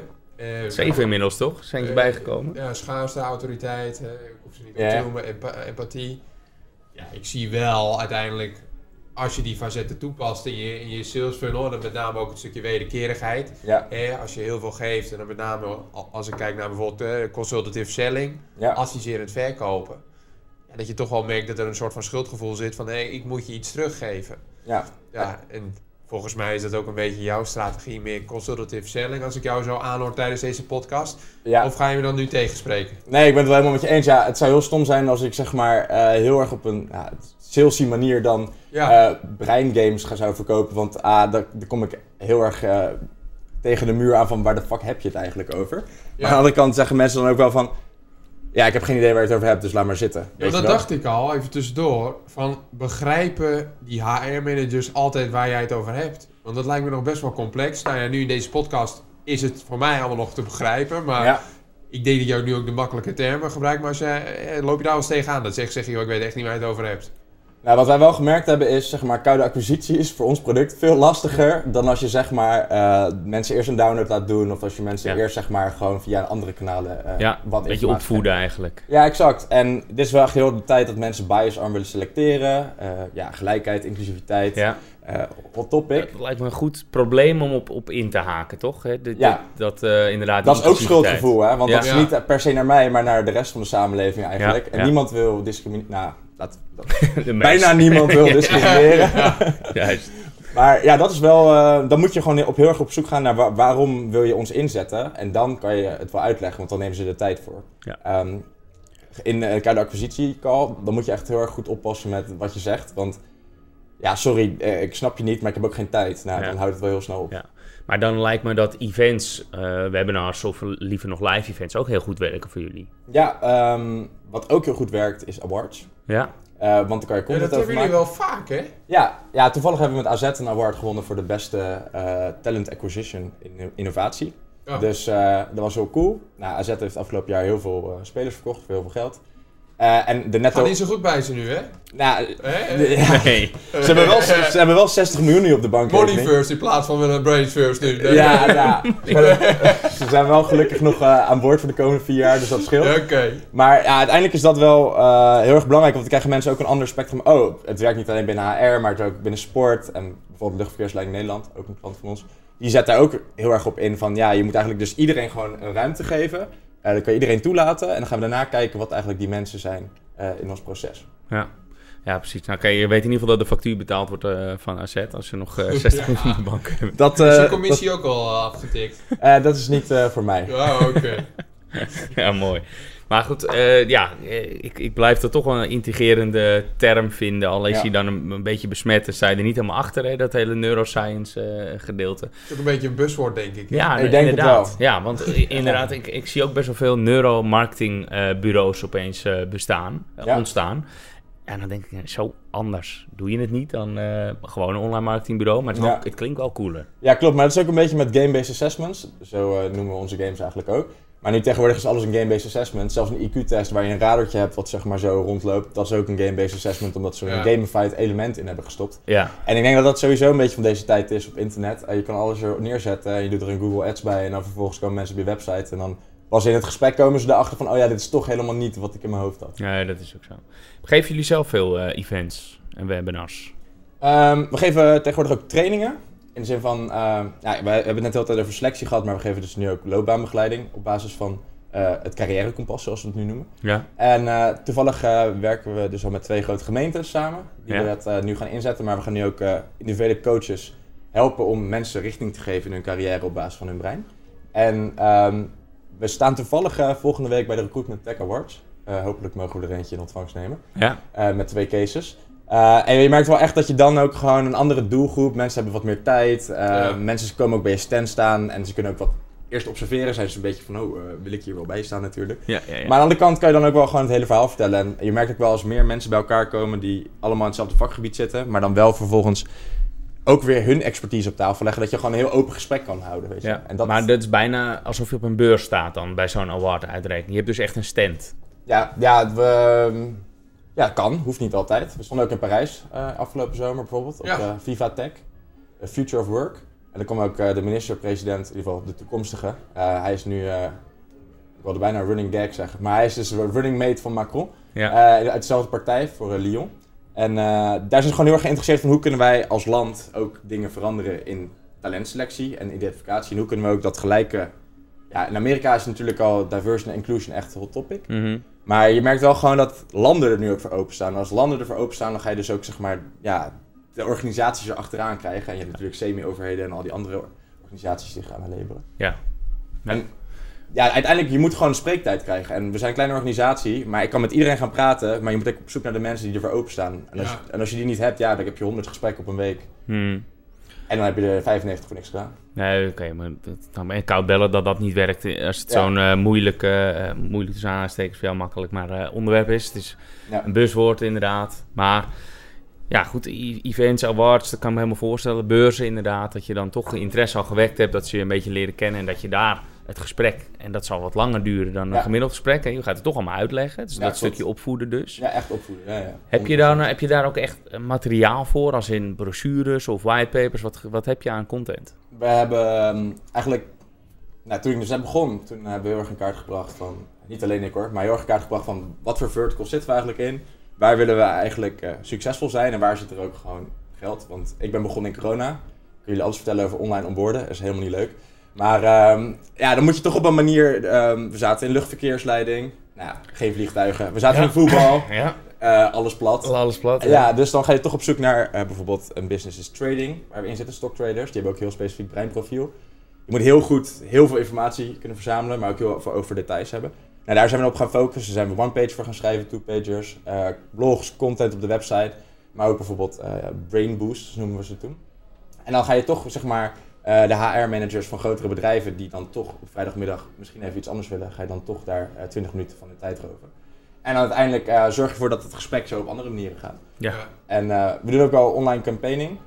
Eh, Zeven inmiddels toch? Zijn je eh, bijgekomen? Ja, schaarste, autoriteit, eh, ik hoef ze niet op te noemen, empa- empathie. Ja, ik zie wel uiteindelijk, als je die facetten toepast in je, in je sales funnel, en dan met name ook het stukje wederkerigheid. Ja, als je heel veel geeft, en dan met name al- als ik kijk naar bijvoorbeeld eh, consultative selling, ja. adviserend verkopen. Ja, dat je toch wel merkt dat er een soort van schuldgevoel zit van hé, ik moet je iets teruggeven. ja. Ja, en volgens mij is dat ook een beetje jouw strategie, meer consultative selling, als ik jou zo aanhoor tijdens deze podcast. ja. Of ga je me dan nu tegenspreken? Nee, ik ben het wel helemaal met je eens. Ja, het zou heel stom zijn als ik zeg maar eh, heel erg op een ja, salesy manier dan Ja, eh breingames ga zou verkopen. Want ah, daar, daar kom ik heel erg eh, tegen de muur aan van waar de fuck heb je het eigenlijk over. Maar aan de andere kant zeggen mensen dan ook wel van... Ja, ik heb geen idee waar je het over hebt, dus laat maar zitten. Ja, dat je dacht ik al, even tussendoor. Van begrijpen die HR-managers altijd waar jij het over hebt? Want dat lijkt me nog best wel complex. Nou ja, nu in deze podcast is het voor mij allemaal nog te begrijpen. Maar Ja, ik denk dat ook nu ook de makkelijke termen gebruikt. Maar als je, eh, loop je daar wel eens tegenaan? Dat zegt, zeg je, ik weet echt niet waar je het over hebt. Nou, wat wij wel gemerkt hebben is, zeg maar, koude acquisitie is voor ons product veel lastiger dan als je, zeg maar, eh, mensen eerst een download laat doen of als je mensen Ja. eerst, zeg maar, gewoon via andere kanalen eh Ja, wat een beetje opvoeden eigenlijk. Ja, exact. En dit is wel echt heel de tijd dat mensen bias arm willen selecteren. Eh, ja, gelijkheid, inclusiviteit, Ja. hot topic. Dat lijkt me een goed probleem om op, op in te haken, toch? Hè? Ja. dat inderdaad. Dat is ook schuldgevoel, hè? Want Ja. dat is niet per se naar mij, maar naar de rest van de samenleving eigenlijk. En niemand wil discrimineren. Nou, dat, *laughs* De *laughs* bijna niemand wil *laughs* discrimineren. Juist. Maar ja, dat is wel. eh, dan moet je gewoon op, heel erg op zoek gaan naar wa- waarom wil je ons inzetten. En dan kan je het wel uitleggen, want dan nemen ze er tijd voor. Ja. Ehm, in een koude acquisitiecall, dan moet je echt heel erg goed oppassen met wat je zegt. Want ja, sorry, eh, ik snap je niet, maar ik heb ook geen tijd. Nou, Ja. dan houdt het wel heel snel op. Ja. Maar dan lijkt me dat events, eh webinars of liever nog live events ook heel goed werken voor jullie. Ja, ehm, wat ook heel goed werkt is awards. Ja? Eh, want dan kan je Ja, content dat over hebben jullie wel vaak, hè? Ja, ja, toevallig hebben we met AZ een award gewonnen voor de beste eh, talent acquisition in innovatie. Ja. Dus eh, dat was heel cool. Nou, AZ heeft afgelopen jaar heel veel eh, spelers verkocht voor heel veel geld. Eh, en de netto... Gaat niet zo goed bij ze nu, hè? Nou, ja, *laughs* Nee. ze, hebben wel, ze hebben wel 60 miljoen nu op de bank. Money first in plaats van een brains first nu. Ja, *laughs* ja. *laughs* ze zijn wel gelukkig nog eh, aan boord voor de komende vier jaar, dus dat scheelt. Oké. Maar ja, uiteindelijk is dat wel eh, heel erg belangrijk, want dan krijgen mensen ook een ander spectrum. Oh, het werkt niet alleen binnen HR, maar het ook binnen sport. En bijvoorbeeld Luchtverkeersleiding Nederland, ook een klant van ons. Die zet daar ook heel erg op in van, ja, je moet eigenlijk dus iedereen gewoon een ruimte geven. Eh dan kan je iedereen toelaten en dan gaan we daarna kijken wat eigenlijk die mensen zijn eh, in ons proces. Ja. Ja, precies. Nou, oké, je weet in ieder geval dat de factuur betaald wordt eh, van AZ als ze nog eh *laughs* 60 miljoen op de bank hebben. Dat, Is de commissie ook al afgetikt? dat, eh, dat is niet eh, voor mij. Ja, oké. *laughs* Ja, mooi. Maar goed, eh, ja, eh, ik, ik blijf dat toch wel een integrerende term vinden. Al is Ja. hij dan een, een beetje besmet, dan sta je er niet helemaal achter, hè, dat hele neuroscience eh, gedeelte. Het is ook een beetje een buswoord, denk ik. Ja, Ik denk het inderdaad. wel. Ja, want inderdaad, ik, ik zie ook best wel veel neuromarketingbureaus opeens eh, bestaan, Ja. ontstaan. En dan denk ik, zo anders doe je het niet dan eh, gewoon een online marketingbureau. Maar het, Ja. het klinkt wel cooler. Ja, klopt. Maar dat is ook een beetje met game-based assessments. Zo eh, noemen we onze games eigenlijk ook. Maar nu tegenwoordig is alles een game-based assessment. Zelfs een IQ-test waar je een radertje hebt wat zeg maar zo rondloopt. Dat is ook een game-based assessment omdat ze er Ja. een gamified element in hebben gestopt. Ja, En ik denk dat dat sowieso een beetje van deze tijd is op internet. Eh, je kan alles er neerzetten en je doet er een Google Ads bij. En dan vervolgens komen mensen op je website. En dan pas in het gesprek komen ze erachter van... Oh ja, dit is toch helemaal niet wat ik in mijn hoofd had. ja, dat is ook zo. Geven jullie zelf veel eh, events en webinars? Ehm, we geven tegenwoordig ook trainingen. In de zin van, ehm, ja, we hebben het net de hele tijd over selectie gehad, maar we geven dus nu ook loopbaanbegeleiding op basis van eh, het carrièrekompas, zoals we het nu noemen. Ja, En eh, toevallig eh, werken we dus al met twee grote gemeentes samen, die Ja. we dat eh, nu gaan inzetten. Maar we gaan nu ook eh, individuele coaches helpen om mensen richting te geven in hun carrière op basis van hun brein. En ehm, we staan toevallig eh, volgende week bij de Recruitment Tech Awards. Eh, hopelijk mogen we er eentje in ontvangst nemen. ja. Eh, met twee cases. Eh, en je merkt wel echt dat je dan ook gewoon een andere doelgroep, mensen hebben wat meer tijd, eh, Ja. mensen komen ook bij je stand staan en ze kunnen ook wat eerst observeren, zijn ze een beetje van, oh, eh, wil ik hier wel bij staan natuurlijk. Ja, ja, ja. Maar aan de andere kant kan je dan ook wel gewoon het hele verhaal vertellen. En je merkt ook wel als meer mensen bij elkaar komen die allemaal in hetzelfde vakgebied zitten, maar dan wel vervolgens ook weer hun expertise op tafel leggen, dat je gewoon een heel open gesprek kan houden. Weet je? Ja, En dat, maar dat is bijna alsof je op een beurs staat dan bij zo'n award uitreiking. Je hebt dus echt een stand. ja, ja, we, ja, kan, hoeft niet altijd. We stonden ook in Parijs eh, afgelopen zomer bijvoorbeeld, op Ja. eh, Viva Tech, Future of Work. En dan kwam ook eh, de minister-president, in ieder geval de toekomstige. Eh, hij is nu, eh, ik wilde bijna running gag zeggen, maar hij is dus running mate van Macron. Ja. Eh, uit dezelfde partij voor Lyon. En eh, daar zijn ze gewoon heel erg geïnteresseerd van hoe kunnen wij als land ook dingen veranderen in talentselectie en identificatie. En hoe kunnen we ook dat gelijke... Ja, in Amerika is natuurlijk al diversity en inclusion echt een hot topic. Mhm. Maar je merkt wel gewoon dat landen er nu ook voor openstaan. En als landen er voor openstaan, dan ga je dus ook zeg maar, ja, de organisaties er achteraan krijgen. En je hebt natuurlijk semi-overheden en al die andere organisaties die gaan labelen. Ja. En ja, uiteindelijk, je moet gewoon een spreektijd krijgen. En we zijn een kleine organisatie, maar ik kan met iedereen gaan praten. Maar je moet ook op zoek naar de mensen die ervoor openstaan. En als, Ja. en als je die niet hebt, ja, dan heb je 100 gesprekken op een week. Hmm. En dan heb je er 95 voor niks gedaan. Nee, oké, maar het kan me koud bellen dat dat niet werkt als het Ja. zo'n eh moeilijk, eh, eh, moeilijk tussen aanstekens voor jou makkelijk, maar eh, onderwerp is. Het is Ja. een buswoord inderdaad. Maar ja, goed, events, awards, dat kan ik me helemaal voorstellen. Beurzen inderdaad, dat je dan toch interesse al gewekt hebt, dat ze je een beetje leren kennen en dat je daar het gesprek, en dat zal wat langer duren dan een Ja. gemiddeld gesprek. Hè? Je gaat het toch allemaal uitleggen, dus Ja, dat klopt. stukje opvoeden dus. Ja, echt opvoeden. Ja, ja. Heb je, daar, heb je daar ook echt eh, materiaal voor, als in brochures of whitepapers? Wat, wat heb je aan content? We hebben ehm, eigenlijk, nou, toen ik dus net begon, toen hebben we heel erg in kaart gebracht van, niet alleen ik hoor, maar heel erg in kaart gebracht van wat voor verticals zitten we eigenlijk in? Waar willen we eigenlijk eh, succesvol zijn en waar zit er ook gewoon geld? Want ik ben begonnen in corona. Ik kan jullie alles vertellen over online onboarden, dat is helemaal niet leuk. Maar ehm, ja, dan moet je toch op een manier, ehm, we zaten in luchtverkeersleiding, nou, ja, geen vliegtuigen. We zaten Ja. in voetbal, *laughs* Ja, eh, alles plat. alles plat. Ja, dus dan ga je toch op zoek naar eh, bijvoorbeeld een business is trading, waar we in zitten, stocktraders. Die hebben ook heel specifiek breinprofiel. Je moet heel goed heel veel informatie kunnen verzamelen, maar ook heel veel over details hebben. Nou, daar zijn we op gaan focussen. Daar zijn we one-page voor gaan schrijven, two-pagers, eh, blogs, content op de website, maar ook bijvoorbeeld eh brain boosts noemen we ze toen. En dan ga je toch, zeg maar, eh, de HR-managers van grotere bedrijven die dan toch op vrijdagmiddag misschien even iets anders willen, ga je dan toch daar eh 20 minuten van de tijd roven. En dan uiteindelijk zorg je ervoor dat het gesprek zo op andere manieren gaat. Ja. En we doen ook wel online campaigning.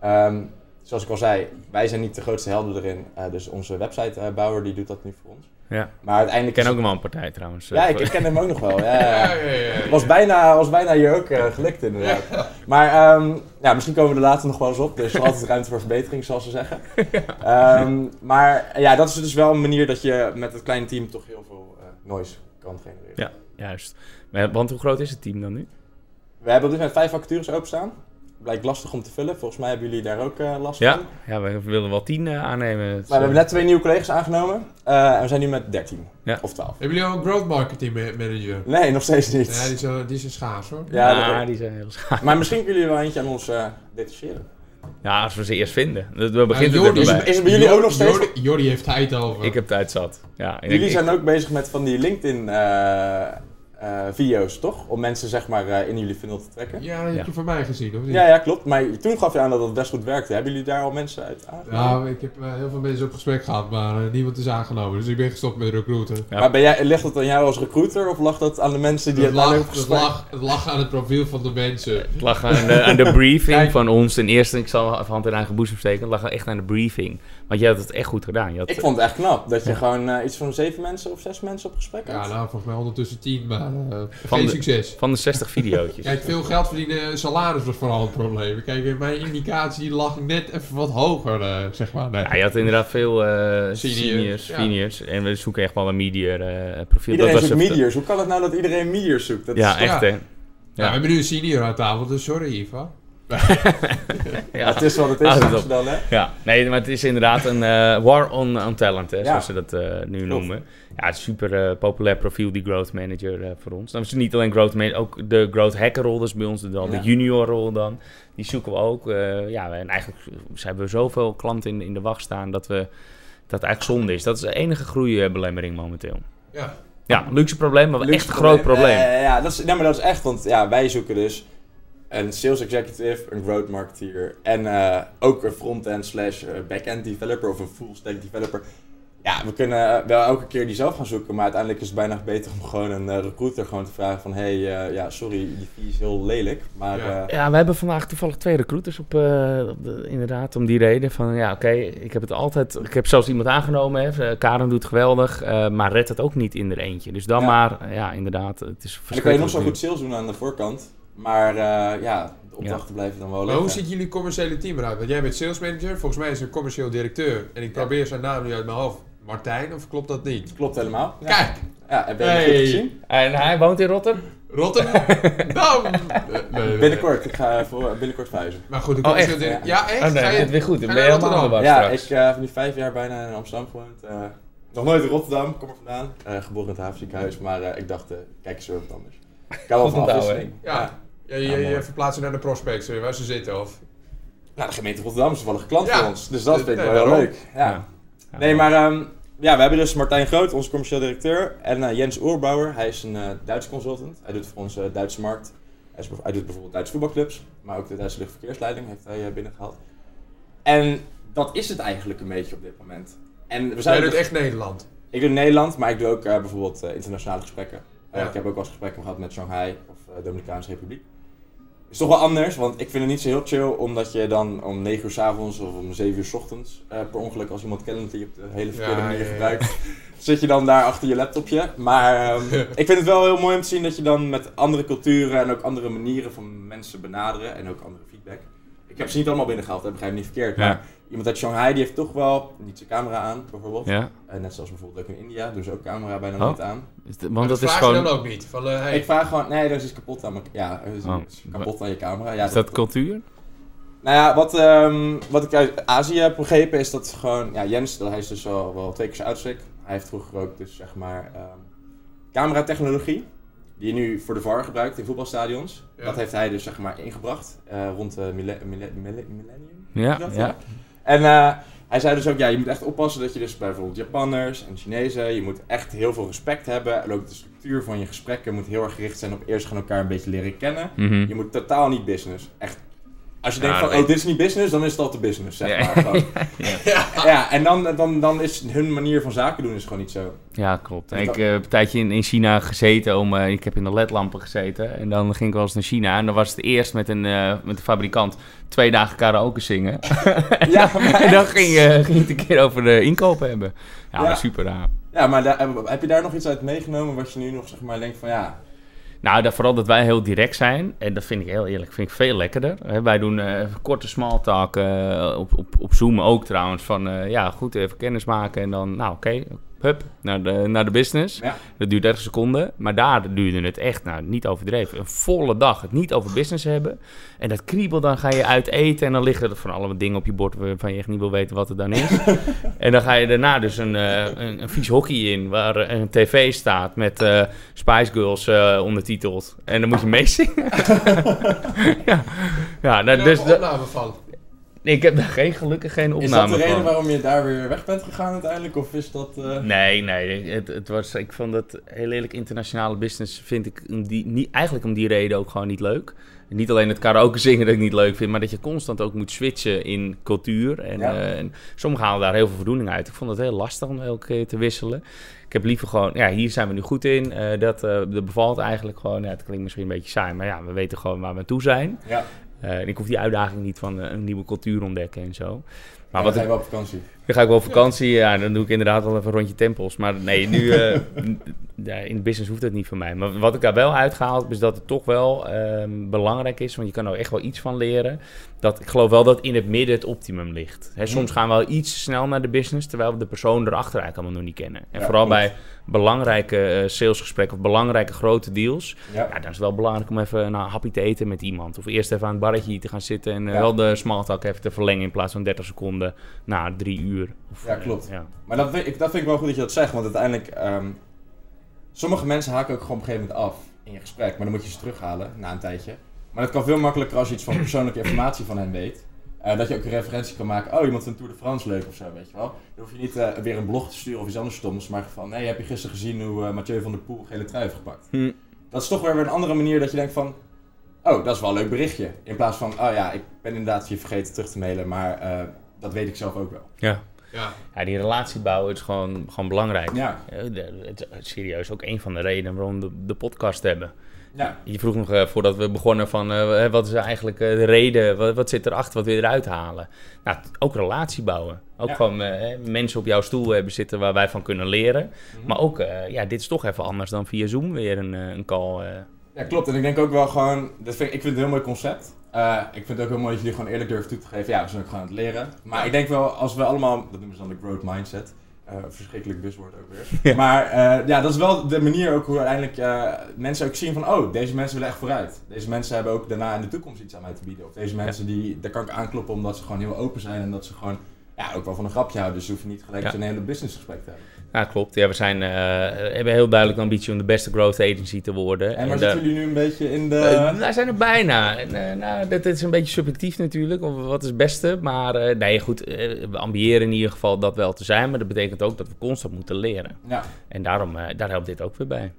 Ehm, zoals ik al zei, wij zijn niet de grootste helden erin. Dus onze websitebouwer die doet dat nu voor ons. Ja. Maar Ik ken ook het- wel een partij trouwens. Ja, ik, ik ken hem ook nog wel. Ja, *laughs* Ja, ja, ja, ja, ja. Was bijna, was bijna hier ook eh, gelukt inderdaad. Maar ehm, ja, misschien komen we er later nog wel eens op. Er is altijd ruimte voor verbetering, zoals ze zeggen. *laughs* Ehm, maar ja, dat is dus wel een manier dat je met het kleine team toch heel veel eh, noise kan genereren. Ja. Juist. Maar, want hoe groot is het team dan nu? We hebben op dit moment vijf vacatures openstaan. Blijkt lastig om te vullen. Volgens mij hebben jullie daar ook eh, last Ja, van. ja we willen wel tien eh, aannemen. Maar we hebben net twee nieuwe collega's aangenomen. eh, en we zijn nu met 13 Ja. of 12. Hebben jullie al een growth marketing ma- manager? Nee, nog steeds niet. Ja, die is, wel- die is een schaars hoor. Ja, ja, dat- die zijn heel schaar. Maar misschien kunnen jullie wel eentje aan ons eh detacheren. Ja, als we ze eerst vinden. Dat we begint Ja, Jordi er is- bij. is het bij jullie ook nog steeds? Jordi, Jordi heeft tijd over. Ik heb tijd zat. Ja, Jullie ik- zijn ook bezig met van die LinkedIn eh, video's, toch? Om mensen zeg maar eh, in jullie funnel te trekken. Ja, dat heb Ja. je van mij gezien, of niet? Ja, ja, klopt. Maar toen gaf je aan dat het best goed werkte. Hebben jullie daar al mensen uit aangenomen? Nou, ik heb eh, heel veel mensen op gesprek gehad, maar niemand is aangenomen. Dus ik ben gestopt met recruiten. Ja. Maar ben jij, ligt dat aan jou als recruiter of lag dat aan de mensen die Het het lag, op het, gesprek... lag, het lag aan het profiel van de mensen. Het lag aan de, aan de *laughs* briefing van ons. Ten eerste, ik zal even hand in eigen boezem steken. Het lag echt aan de briefing. Want jij had het echt goed gedaan. Je had, Ik vond het echt knap dat je Ja. gewoon eh, iets van zeven mensen of zes mensen op gesprek had. Ja, nou, volgens mij ondertussen tien, maar eh, Van geen de- succes. van de 60 video's. Kijk, veel geld verdienen, salaris was vooral het probleem. Kijk, mijn indicatie lag net even wat hoger, eh, zeg maar. Nee. Ja, je had inderdaad veel eh, Senior, seniors, ja. seniors. En we zoeken echt wel een medior eh, profiel. Iedereen dat was zoekt mediors. Hoe kan het nou dat iedereen mediors zoekt? Dat Ja, is, echt Ja. hè. Ja, we hebben nu een senior aan tafel, dus sorry Iva. *laughs* Ja. het is wat het is, ze dan, hè? Ja, nee, maar het is inderdaad een eh, war on, on talent, hè, Ja. zoals ze dat eh, nu noemen. Ja, het super eh, populair profiel, die growth manager eh, voor ons. Dan is het niet alleen growth manager, ook de growth hacker rol, dat is bij ons dan Ja. de junior rol dan. Die zoeken we ook. eh, ja, en eigenlijk hebben we zoveel klanten in, in de wacht staan dat we dat eigenlijk zonde is. Dat is de enige groeibelemmering momenteel. Ja. Ja, luxe probleem, maar Luxe echt een groot probleem. Ja, ja, ja, dat is, nee, maar dat is echt, want ja, wij zoeken dus een sales executive, een growth marketeer en eh, ook een front-end slash eh, back-end developer of een full-stack developer. Ja, we kunnen wel elke keer die zelf gaan zoeken, maar uiteindelijk is het bijna beter om gewoon een eh, recruiter gewoon te vragen van hey, eh, ja, sorry, die fee is heel lelijk, maar Ja. eh, Ja, we hebben vandaag toevallig twee recruiters op, eh, op de- inderdaad, om die reden. Van ja, oké, ik heb het altijd, ik heb zelfs iemand aangenomen, hè. Eh, Karen doet geweldig, eh, maar redt het ook niet in er eentje. Dus dan Ja. maar, eh, ja, inderdaad, het is en dan kan je nog zo verschrikkelijk goed sales doen aan de voorkant, maar eh, ja, de opdrachten blijven dan wel Maar liggen. hoe ziet jullie commerciële team eruit? Want jij bent sales manager, volgens mij is een commercieel directeur. En ik probeer zijn naam nu uit mijn hoofd. Martijn, of klopt dat niet? Klopt helemaal. Ja. Kijk, Ja, heb je hem Hey. goed gezien? En hij woont in Rotterdam? Rotterdam! *laughs* Nee, nee, nee. Binnenkort, ik ga voor, binnenkort verhuizen. Maar goed, de Oh, echt? Ja. Ja, echt? Oh nee, je- het weer goed. Dan ga ben je je helemaal Ja, ik straks. heb nu vijf jaar bijna in Amsterdam gewoond. eh, nog nooit in Rotterdam, kom er vandaan. Eh, geboren in het Havenziekenhuis, maar eh, ik dacht, kijk eens weer wat anders. Ik hou wel van afwisseling. Ja. Ja, je, Ja, je, verplaatst je naar de prospects, waar ze zitten, of? Nou, de gemeente Rotterdam is toevallig een klant Ja. voor ons, dus dat vind ik wel heel leuk. Ja. Ja. Ja. Nee, maar ehm, ja, we hebben dus Martijn Groot, onze commercieel directeur, en eh, Jens Oerbauer. Hij is een eh Duitse consultant. Hij doet voor onze Duitse markt. Hij, is, bev- hij doet bijvoorbeeld Duitse voetbalclubs, maar ook de Duitse luchtverkeersleiding heeft hij eh, binnengehaald. En dat is het eigenlijk een beetje op dit moment. En we Jij zijn doet echt Nederland. Ik doe Nederland, maar ik doe ook eh, bijvoorbeeld internationale gesprekken. Ja. Ik heb ook wel eens gesprekken gehad met Shanghai of eh, Dominicaanse Republiek. Is toch wel anders, want ik vind het niet zo heel chill omdat je dan om 9 uur s avonds of om 7 uur s ochtends eh, per ongeluk als iemand kent die op de hele verkeerde Ja, manier ja, ja. gebruikt, zit je dan daar achter je laptopje. Maar ehm, *laughs* ik vind het wel heel mooi om te zien dat je dan met andere culturen en ook andere manieren van mensen benaderen en ook andere feedback. Ik heb ze niet allemaal binnengehaald, dat begrijp ik niet verkeerd. Ja. Maar iemand uit Shanghai die heeft toch wel niet zijn camera aan, bijvoorbeeld. Ja, Eh, net zoals bijvoorbeeld ook in India, doen ze ook camera bijna Oh. nooit aan. is want dat is gewoon... dan ook niet. Van, eh, hey, Ik vraag gewoon, nee, er is kapot aan mijn, ja, is Oh. iets kapot aan je camera. Ja, Is dat cultuur? nou ja, wat, ehm, wat ik uit Azië heb begrepen is dat gewoon, ja, Jens, dat hij is dus wel, wel twee keer zo oud als ik. Hij heeft vroeger ook dus zeg maar ehm cameratechnologie, die je nu voor de VAR gebruikt in voetbalstadions. Ja. Dat heeft hij dus zeg maar ingebracht eh, rond de mille- mille- mille- millennium. Ja, Dat, ja. En eh, hij zei dus ook, ja, je moet echt oppassen dat je dus bij bijvoorbeeld Japanners en Chinezen, je moet echt heel veel respect hebben. En ook de structuur van je gesprekken moet heel erg gericht zijn op eerst gaan elkaar een beetje leren kennen. Mhm. Je moet totaal niet business. Echt. Als je Ja, denkt van, dat- oh, dit is niet business, dan is het al te business, zeg Ja. maar. Gewoon. *laughs* *laughs* ja. ja, en dan, dan, dan is hun manier van zaken doen is gewoon niet zo. Ja, klopt. En Ik dat- eh, heb een tijdje in, in China gezeten. Om, eh, ik heb in de ledlampen gezeten. En dan ging ik wel eens naar China. En dan was het eerst met een, eh, met een fabrikant twee dagen karaoke zingen. *laughs* Ja, en dan ging, eh, ging het een keer over de inkopen hebben. Ja, super raar. Ja, maar daar- heb je daar nog iets uit meegenomen wat je nu nog zeg maar denkt van, ja, Nou, dat, vooral dat wij heel direct zijn. En dat vind ik heel eerlijk, vind ik veel lekkerder. Wij doen even korte small talk eh, op, op, op Zoom ook trouwens. Van eh, ja, goed, even kennis maken. En dan, nou oké, hup, naar de, naar de business. ja. Dat duurt 30 seconden. Maar daar duurde het echt, nou niet overdreven, een volle dag. Het niet over business hebben. En dat kriebel, dan ga je uit eten. En dan liggen er van alle dingen op je bord waarvan je echt niet wil weten wat het dan is. *laughs* en dan ga je daarna dus een, eh, een, een vies hockey in. Waar een tv staat met eh, Spice Girls eh, ondertiteld. En dan moet je meezingen. *laughs* *laughs* ja, ja nou, dus van. Ik heb daar geen, gelukkig geen Is opname dat de reden van. waarom je daar weer weg bent gegaan uiteindelijk? Of is dat... eh, Nee, nee. Het, het was, ik vond dat heel eerlijk internationale business vind ik om die, niet, eigenlijk om die reden ook gewoon niet leuk. Niet alleen het karaoke zingen dat ik niet leuk vind, maar dat je constant ook moet switchen in cultuur. En, Ja. eh, en sommigen halen daar heel veel voldoening uit. Ik vond het heel lastig om elke keer te wisselen. Ik heb liever gewoon, ja, hier zijn we nu goed in. Eh, dat, dat bevalt eigenlijk gewoon. Ja, het klinkt misschien een beetje saai, maar ja, we weten gewoon waar we aan toe zijn. ja, ik hoef die uitdaging niet van eh, een nieuwe cultuur ontdekken en zo. Maar wat zijn op vakantie? Dan ga ik wel op vakantie, ja, dan doe ik inderdaad wel even een rondje tempels. Maar nee, nu, *laughs* eh, in de business hoeft dat niet van mij. Maar wat ik daar wel uitgehaald heb, is dat het toch wel ehm, belangrijk is. Want je kan er echt wel iets van leren. Dat, ik geloof wel dat in het midden het optimum ligt. Hè, soms gaan we wel iets snel naar de business, terwijl we de persoon erachter eigenlijk allemaal nog niet kennen. En Ja, vooral bij belangrijke eh, salesgesprekken of belangrijke grote deals. Ja. Ja, dan is het wel belangrijk om even een happy te eten met iemand. Of eerst even aan het barretje te gaan zitten en eh, Ja. wel de small talk even te verlengen in plaats van 30 seconden na drie uur. Of, Ja, eh, klopt. ja. Maar dat vind, ik, dat vind ik wel goed dat je dat zegt, want uiteindelijk... ehm, sommige mensen haken ook gewoon op een gegeven moment af in je gesprek, maar dan moet je ze terughalen na een tijdje. Maar dat kan veel makkelijker als je iets van persoonlijke informatie van hen weet. Eh, dat je ook een referentie kan maken. Oh, iemand vindt Tour de France leuk of zo, weet je wel. Dan hoef je niet eh, weer een blog te sturen of iets anders stoms, maar van... Nee, heb je gisteren gezien hoe eh, Mathieu van der Poel gele trui heeft gepakt? Hm. Dat is toch weer een andere manier dat je denkt van... oh, dat is wel een leuk berichtje. In plaats van, oh ja, ik ben inderdaad je vergeten terug te mailen, maar eh, dat weet ik zelf ook wel. Ja. Ja. ja, die relatie bouwen is gewoon, gewoon belangrijk. Ja, Ja, de- het is serieus ook een van de redenen waarom we de, de podcast hebben. ja. Je vroeg nog eh, voordat we begonnen van eh, wat is eigenlijk eh, de reden, wat, wat zit erachter, wat wil je eruit halen? Nou, t- ook relatie bouwen. Ook Ja. gewoon eh, mensen op jouw stoel hebben zitten waar wij van kunnen leren. Mhm. Maar ook, eh, ja, dit is toch even anders dan via Zoom weer een, eh, een call. eh. Ja, klopt. En ik denk ook wel gewoon, dat vind, ik vind het een heel mooi concept. Eh, ik vind het ook heel mooi dat jullie gewoon eerlijk durven toe te geven. Ja, we zijn ook gewoon aan het leren. Maar ik denk wel, als we allemaal, dat noemen ze dan de growth mindset. Eh, verschrikkelijk buswoord ook weer. Ja. Maar eh, ja, dat is wel de manier ook hoe uiteindelijk mensen ook zien van, oh, deze mensen willen echt vooruit. Deze mensen hebben ook daarna in de toekomst iets aan mij te bieden. Of deze mensen, die, daar kan ik aankloppen omdat ze gewoon heel open zijn en dat ze gewoon, ja, ook wel van een grapje houden. Dus ze hoeven niet gelijk Ja. een hele businessgesprek te hebben. Ja, klopt. Ja, we zijn, eh, hebben heel duidelijk de ambitie om de beste growth agency te worden. En waar daar- zitten jullie nu een beetje in de... Wij zijn er bijna. En, eh, nou, dat, is een beetje subjectief natuurlijk, of wat is het beste. Maar eh, nee, goed, we ambiëren in ieder geval dat wel te zijn. Maar dat betekent ook dat we constant moeten leren. ja, En daarom, eh, daar helpt dit ook weer bij.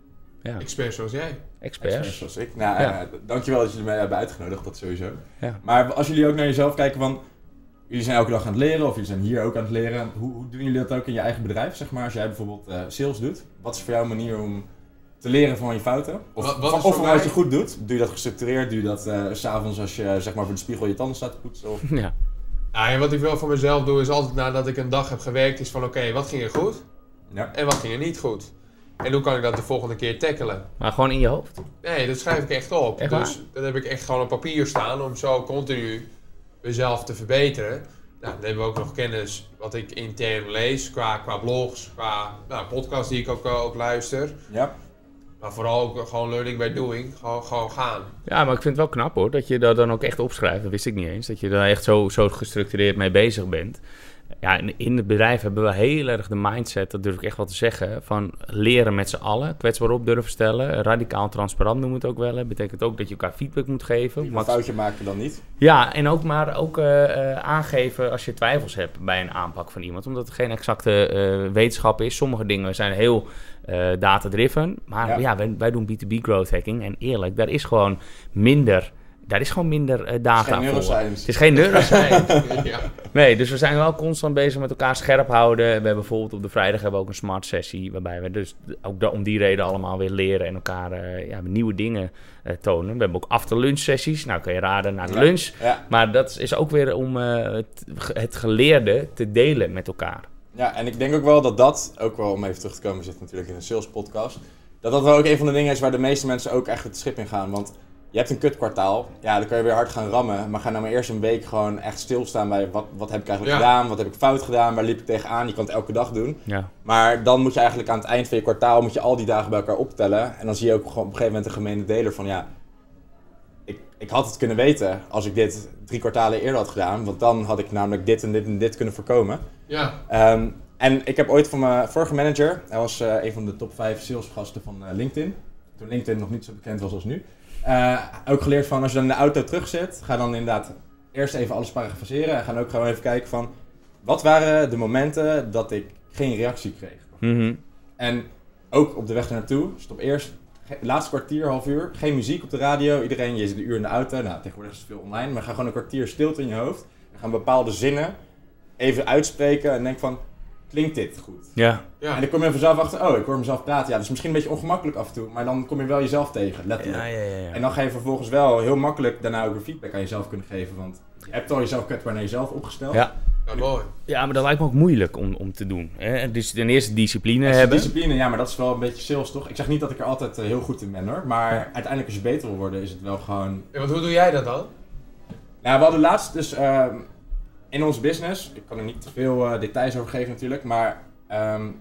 Ja, Expert zoals jij. experts. Zoals ik. Nou, Ja. dankjewel dat jullie mij hebben uitgenodigd, dat sowieso. Ja. Maar als jullie ook naar jezelf kijken van... Jullie zijn elke dag aan het leren, of jullie zijn hier ook aan het leren. Hoe, hoe doen jullie dat ook in je eigen bedrijf, zeg maar? Als jij bijvoorbeeld eh, sales doet. Wat is voor jou een manier om te leren van je fouten? Of, Wat- wat van- of je goed doet. Doe je dat gestructureerd? Doe je dat eh, s s'avonds als je zeg maar, voor de spiegel je tanden staat te poetsen? Of... Ja. Nou, en wat ik wel voor mezelf doe, is altijd nadat ik een dag heb gewerkt, is van oké, wat ging er goed Ja. en wat ging er niet goed? En hoe kan ik dat de volgende keer tackelen? Maar gewoon in je hoofd. Nee, dat schrijf ik echt op. Echt dus dat heb ik echt gewoon op papier staan om zo continu mezelf te verbeteren. Nou, dan hebben we ook nog kennis wat ik intern lees, qua, qua blogs, qua nou, podcasts die ik ook, eh, ook luister. ja. Maar vooral ook gewoon learning by doing, gewoon, gewoon gaan. Ja, maar ik vind het wel knap hoor, dat je dat dan ook echt opschrijft. Dat wist ik niet eens. Dat je daar echt zo, zo gestructureerd mee bezig bent. Ja, in, in het bedrijf hebben we heel erg de mindset, dat durf ik echt wel te zeggen, van leren met z'n allen, kwetsbaar op durven stellen, radicaal transparant noemen we het ook wel. Dat betekent ook dat je elkaar feedback moet geven. Een foutje maken dan niet. Ja, en ook maar ook eh, eh, aangeven als je twijfels hebt bij een aanpak van iemand. Omdat het geen exacte eh, wetenschap is. Sommige dingen zijn heel eh data-driven. Maar Ja. ja, wij, wij doen B2B growth hacking. En eerlijk, daar is gewoon minder, daar is gewoon minder eh, data Geen voor. neuroscience. Het is geen neuroscience. *laughs* ja. Nee, dus we zijn wel constant bezig met elkaar scherp houden. We hebben bijvoorbeeld op de vrijdag hebben we ook een smart sessie. Waarbij we dus ook om die reden allemaal weer leren en elkaar eh, ja, nieuwe dingen eh, tonen. We hebben ook after lunch sessies. Nou, kun je raden naar de Ja. lunch. Ja. Maar dat is ook weer om eh, het, het geleerde te delen met elkaar. Ja, en ik denk ook wel dat dat, ook wel om even terug te komen, zitten natuurlijk in een sales podcast, dat dat wel ook een van de dingen is waar de meeste mensen ook echt het schip in gaan. Want je hebt een kutkwartaal, ja, dan kan je weer hard gaan rammen, maar ga nou maar eerst een week gewoon echt stilstaan bij wat, wat heb ik eigenlijk Ja. gedaan, wat heb ik fout gedaan, waar liep ik tegenaan, je kan het elke dag doen. Ja, Maar dan moet je eigenlijk aan het eind van je kwartaal, moet je al die dagen bij elkaar optellen en dan zie je ook gewoon op een gegeven moment een gemene deler van ja, ik, ik had het kunnen weten als ik dit drie kwartalen eerder had gedaan, want dan had ik namelijk dit en dit en dit kunnen voorkomen. ja. Ehm, en ik heb ooit van mijn vorige manager, hij was eh, een van de top 5 salesgasten van eh, LinkedIn. Toen LinkedIn nog niet zo bekend was als nu. Eh, ook geleerd van als je dan in de auto terug zit, ga dan inderdaad eerst even alles parafraseren. En ga ook gewoon even kijken van wat waren de momenten dat ik geen reactie kreeg. Mhm. En ook op de weg naartoe, stop eerst, laatste kwartier, half uur, geen muziek op de radio. Iedereen, je zit een uur in de auto. Nou, tegenwoordig is het veel online, maar ga gewoon een kwartier stilte in je hoofd. En ga bepaalde zinnen even uitspreken en denk van, klinkt dit goed? ja. ja. En dan kom je vanzelf achter, oh, ik hoor mezelf praten. Ja, dat is misschien een beetje ongemakkelijk af en toe, maar dan kom je wel jezelf tegen, letterlijk. Ja, ja, ja, ja. En dan ga je vervolgens wel heel makkelijk daarna ook weer feedback aan jezelf kunnen geven, want je hebt al jezelf kwetsbaar naar jezelf opgesteld. Ja. Ja, mooi. Ja, maar dat lijkt me ook moeilijk om, om te doen. Hè? Dus ten eerste discipline hebben. Discipline, ja, maar dat is wel een beetje sales, toch? Ik zeg niet dat ik er altijd eh, heel goed in ben, hoor. Maar uiteindelijk als je beter wil worden, is het wel gewoon... En wat, hoe doe jij dat dan? Nou, we hadden laatst dus ehm, in ons business, ik kan er niet te veel eh, details over geven natuurlijk, maar ehm,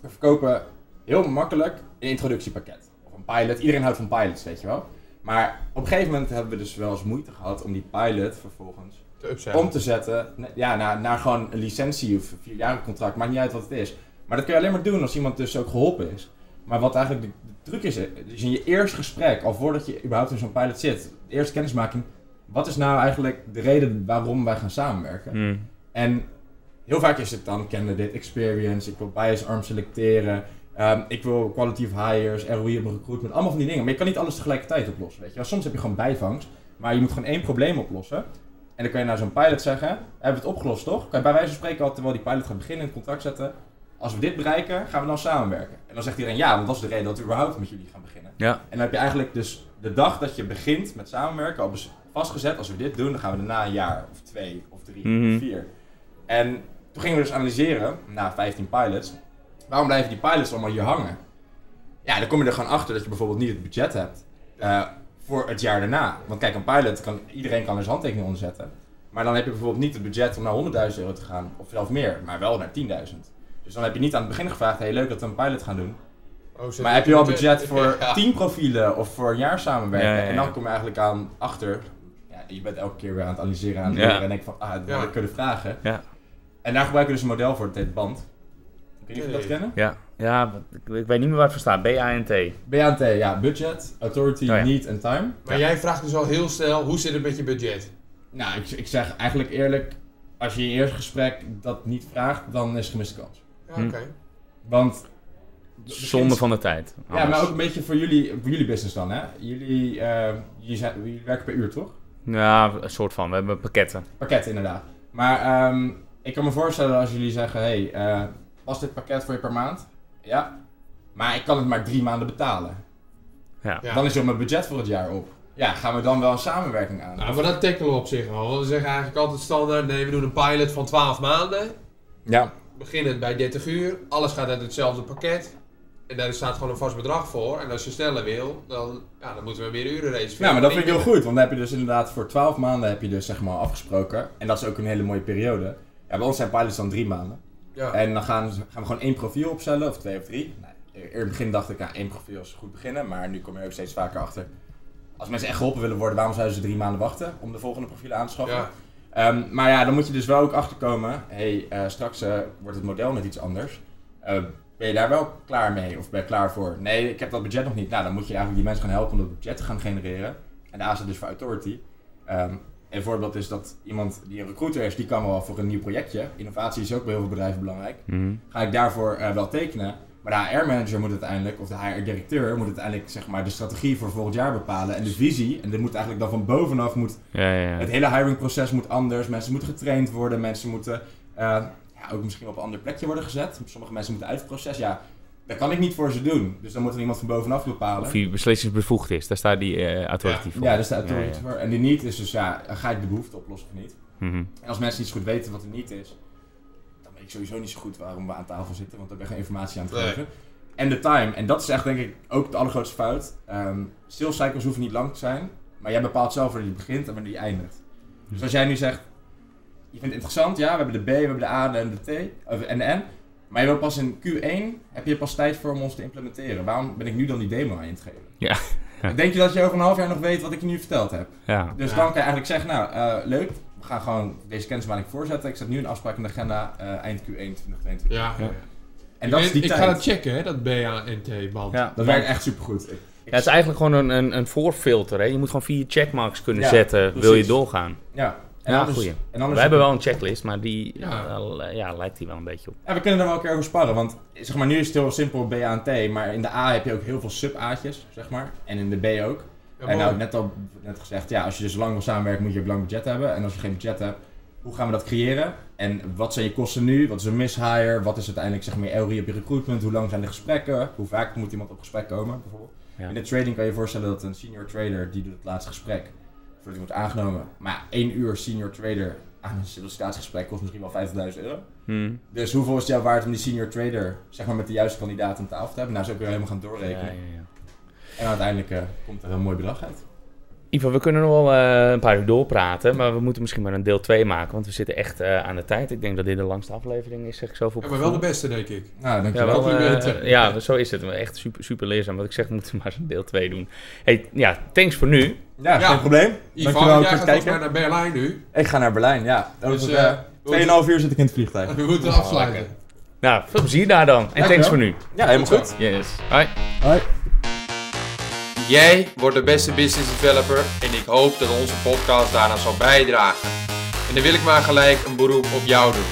we verkopen heel makkelijk een introductiepakket. Of een pilot. Iedereen houdt van pilots, weet je wel. Maar op een gegeven moment hebben we dus wel eens moeite gehad om die pilot vervolgens om te zetten ja, naar, naar gewoon een licentie of een vierjarig contract. Maakt niet uit wat het is. Maar dat kun je alleen maar doen als iemand dus ook geholpen is. Maar wat eigenlijk de, de truc is, is in je eerste gesprek, al voordat je überhaupt in zo'n pilot zit, de eerste kennismaking, wat is nou eigenlijk de reden waarom wij gaan samenwerken? Mm. En heel vaak is het dan candidate experience, ik wil bias arm selecteren. Ehm, ik wil quality of hires, ROI op mijn recruitment, allemaal van die dingen. Maar je kan niet alles tegelijkertijd oplossen, weet je wel. Soms heb je gewoon bijvangst, maar je moet gewoon één probleem oplossen. En dan kan je naar zo'n pilot zeggen, hebben we het opgelost toch? Kan je bij wijze van spreken al, terwijl die pilot gaat beginnen, in het contract zetten. Als we dit bereiken, gaan we dan samenwerken. En dan zegt iedereen ja, want dat is de reden dat we überhaupt met jullie gaan beginnen. Ja. En dan heb je eigenlijk dus de dag dat je begint met samenwerken al vastgezet. Als we dit doen, dan gaan we daarna een jaar of twee of drie Mhm. of vier. En toen gingen we dus analyseren, na 15 pilots, waarom blijven die pilots allemaal hier hangen? Ja, dan kom je er gewoon achter dat je bijvoorbeeld niet het budget hebt eh, voor het jaar daarna. Want kijk, een pilot kan iedereen kan er zijn handtekening onder zetten. Maar dan heb je bijvoorbeeld niet het budget om naar 100.000 euro te gaan, of zelfs meer, maar wel naar 10.000. Dus dan heb je niet aan het begin gevraagd, hey leuk dat we een pilot gaan doen. Oh, Maar heb je al budget- budget voor *laughs* Ja. 10 profielen of voor een jaar samenwerken? Ja, ja, ja. En dan kom je eigenlijk aan achter. Je bent elke keer weer aan het analyseren aan het Ja. leren en denk van, ah, dat ik kunnen vragen. Ja. En daar gebruiken we dus een model voor, het heet BAND. Of je dat kennen. Ja, ja ik, ik weet niet meer waar het voor staat. B-A-N-T. BANT, ja, budget, authority, Oh ja. need en time. Maar jij vraagt dus al heel snel, hoe zit het met je budget? Nou, ik, ik zeg eigenlijk eerlijk, als je in je eerste gesprek dat niet vraagt, dan is het gemiste kans. Ja, Hm. oké. Want... Zonde van de tijd. Ja, maar ook een beetje voor jullie, voor jullie business dan, hè? Jullie, eh, jullie, zijn, jullie werken per uur, toch? Ja, een soort van. We hebben pakketten. Pakket inderdaad. Maar ehm, ik kan me voorstellen als jullie zeggen, hé, hey, eh, was dit pakket voor je per maand? Ja. Maar ik kan het maar drie maanden betalen. Ja. Ja. Dan is er mijn budget voor het jaar op. Ja, gaan we dan wel een samenwerking aan? Nou, maar dat tackelen we op zich al. We zeggen eigenlijk altijd standaard, nee, we doen een pilot van 12 maanden. Ja. Beginnen bij 30 uur. Alles gaat uit hetzelfde pakket. En daar staat gewoon een vast bedrag voor. En als je sneller wil, dan, ja, dan moeten we meer uren reserveren. Nou, maar dat vind ik heel goed, want dan heb je dus inderdaad voor 12 maanden heb je dus zeg maar afgesproken. En dat is ook een hele mooie periode. Ja, bij ons zijn pilots dan drie maanden. Ja. En dan gaan, gaan we gewoon één profiel opstellen, of twee of drie. Nou, in het begin dacht ik, ja, één profiel is goed beginnen, maar nu kom je ook steeds vaker achter. Als mensen echt geholpen willen worden, waarom zouden ze drie maanden wachten om de volgende profielen aan te schaffen? Ja. Ehm, maar ja, dan moet je dus wel ook achterkomen, hé, hey, eh, straks eh, wordt het model net iets anders. Eh, ben je daar wel klaar mee of ben je klaar voor? Nee, ik heb dat budget nog niet. Nou, dan moet je eigenlijk die mensen gaan helpen om dat budget te gaan genereren. En daar staat dus voor Authority. Ehm, een voorbeeld is dat iemand die een recruiter is, die kan wel voor een nieuw projectje. Innovatie is ook bij heel veel bedrijven belangrijk. Mhm. Ga ik daarvoor eh, wel tekenen. Maar de HR-manager moet uiteindelijk, of de HR-directeur moet uiteindelijk zeg maar, de strategie voor volgend jaar bepalen. En de visie. En dit moet eigenlijk dan van bovenaf moet Ja, ja, ja. het hele hiringproces moet anders. Mensen moeten getraind worden. Mensen moeten eh, ja, ook misschien op een ander plekje worden gezet. Sommige mensen moeten uit het proces. Ja, dat kan ik niet voor ze doen. Dus dan moet er iemand van bovenaf bepalen. Of hij beslissingsbevoegd is. Daar staat die eh authority voor. Ja, daar staat authority Ja, ja. voor. En die niet is dus, ja, ga ik de behoefte oplossen of niet? Mhm. En als mensen niet zo goed weten wat er niet is, dan weet ik sowieso niet zo goed waarom we aan tafel zitten, want dan ben je geen informatie aan het Nee. geven. En de time, en dat is echt denk ik ook de allergrootste fout. Ehm sales cycles hoeven niet lang te zijn, maar jij bepaalt zelf wanneer je begint en wanneer je eindigt. Dus als jij nu zegt, vindt het interessant, ja, we hebben de B, we hebben de A en de T, of- en de N, maar je wil pas in Q1, heb je pas tijd voor om ons te implementeren. Waarom ben ik nu dan die demo aan je het geven? Ja. *laughs* Denk je dat je over een half jaar nog weet wat ik je nu verteld heb? Ja. Dus Ja. dan kan je eigenlijk zeggen, nou, eh, leuk, we gaan gewoon deze kennismaking voorzetten. Ik zet nu een afspraak in de agenda, eh, eind Q1 2022. Ja. Ja. En dat ik, is die ik tijd. ga dat checken, hè, dat BANT-band. Ja. Dat werkt echt supergoed. Ik, Ja, het is eigenlijk gewoon een, een, een voorfilter. Hè? Je moet gewoon vier checkmarks kunnen Ja, zetten. Wil je doorgaan? ja. En Ja, anders, goeie. en anders We hebben wel een checklist, maar die Ja. ja. ja, lijkt die wel een beetje op. Ja, we kunnen er wel een keer over sparren, want zeg maar, nu is het heel simpel B, A en T, maar in de A heb je ook heel veel sub-A'tjes, zeg maar. En in de B ook. Ja, en nou, net al net gezegd, ja, als je dus lang wil samenwerken, moet je ook lang budget hebben. En als je geen budget hebt, hoe gaan we dat creëren? En wat zijn je kosten nu? Wat is een mishire? Wat is uiteindelijk zeg maar je op je recruitment? Hoe lang zijn de gesprekken? Hoe vaak moet iemand op gesprek komen, bijvoorbeeld? Ja. In de trading kan je je voorstellen dat een senior trader, die doet het laatste gesprek, voordat hij wordt aangenomen. Maar ja, één uur senior trader aan een sollicitatiegesprek kost misschien wel 50.000 euro. Hmm. Dus hoeveel is het jou waard om die senior trader, zeg maar met de juiste kandidaat aan tafel te hebben? Nou, zo kun je helemaal gaan Ja, doorrekenen. ja, ja. En uiteindelijk eh, komt er een mooi bedrag uit. Ivo, we kunnen nog wel eh, een paar uur doorpraten, maar we moeten misschien maar een deel 2 maken, want we zitten echt eh, aan de tijd. Ik denk dat dit de langste aflevering is, zeg ik zo voor Ja, maar wel de beste, denk ik. Nou, Ja, dankjewel. wel, eh, complimenten. ja, zo is het. Echt super, super leerzaam. Wat ik zeg, we moeten *laughs* maar eens een deel 2 doen. Hey, ja, thanks voor nu. ja, Ja. geen probleem. Ivan, Dankjewel jij voor gaat het volgens mij kijken. naar Berlijn nu. Ik ga naar Berlijn, ja. Over Dus, eh, eh, 2,5 uur zit ik in het vliegtuig. *laughs* We moeten afsluiten. Nou, veel plezier daar dan. En Dankjewel. thanks voor nu. Ja, helemaal Goed. Yes. Hoi. Hoi. Jij wordt de beste business developer en ik hoop dat onze podcast daaraan zal bijdragen. En dan wil ik maar gelijk een beroep op jou doen.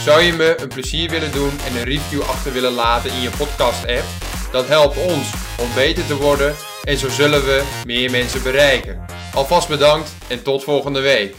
Zou je me een plezier willen doen en een review achter willen laten in je podcast-app? Dat helpt ons om beter te worden en zo zullen we meer mensen bereiken. Alvast bedankt en tot volgende week.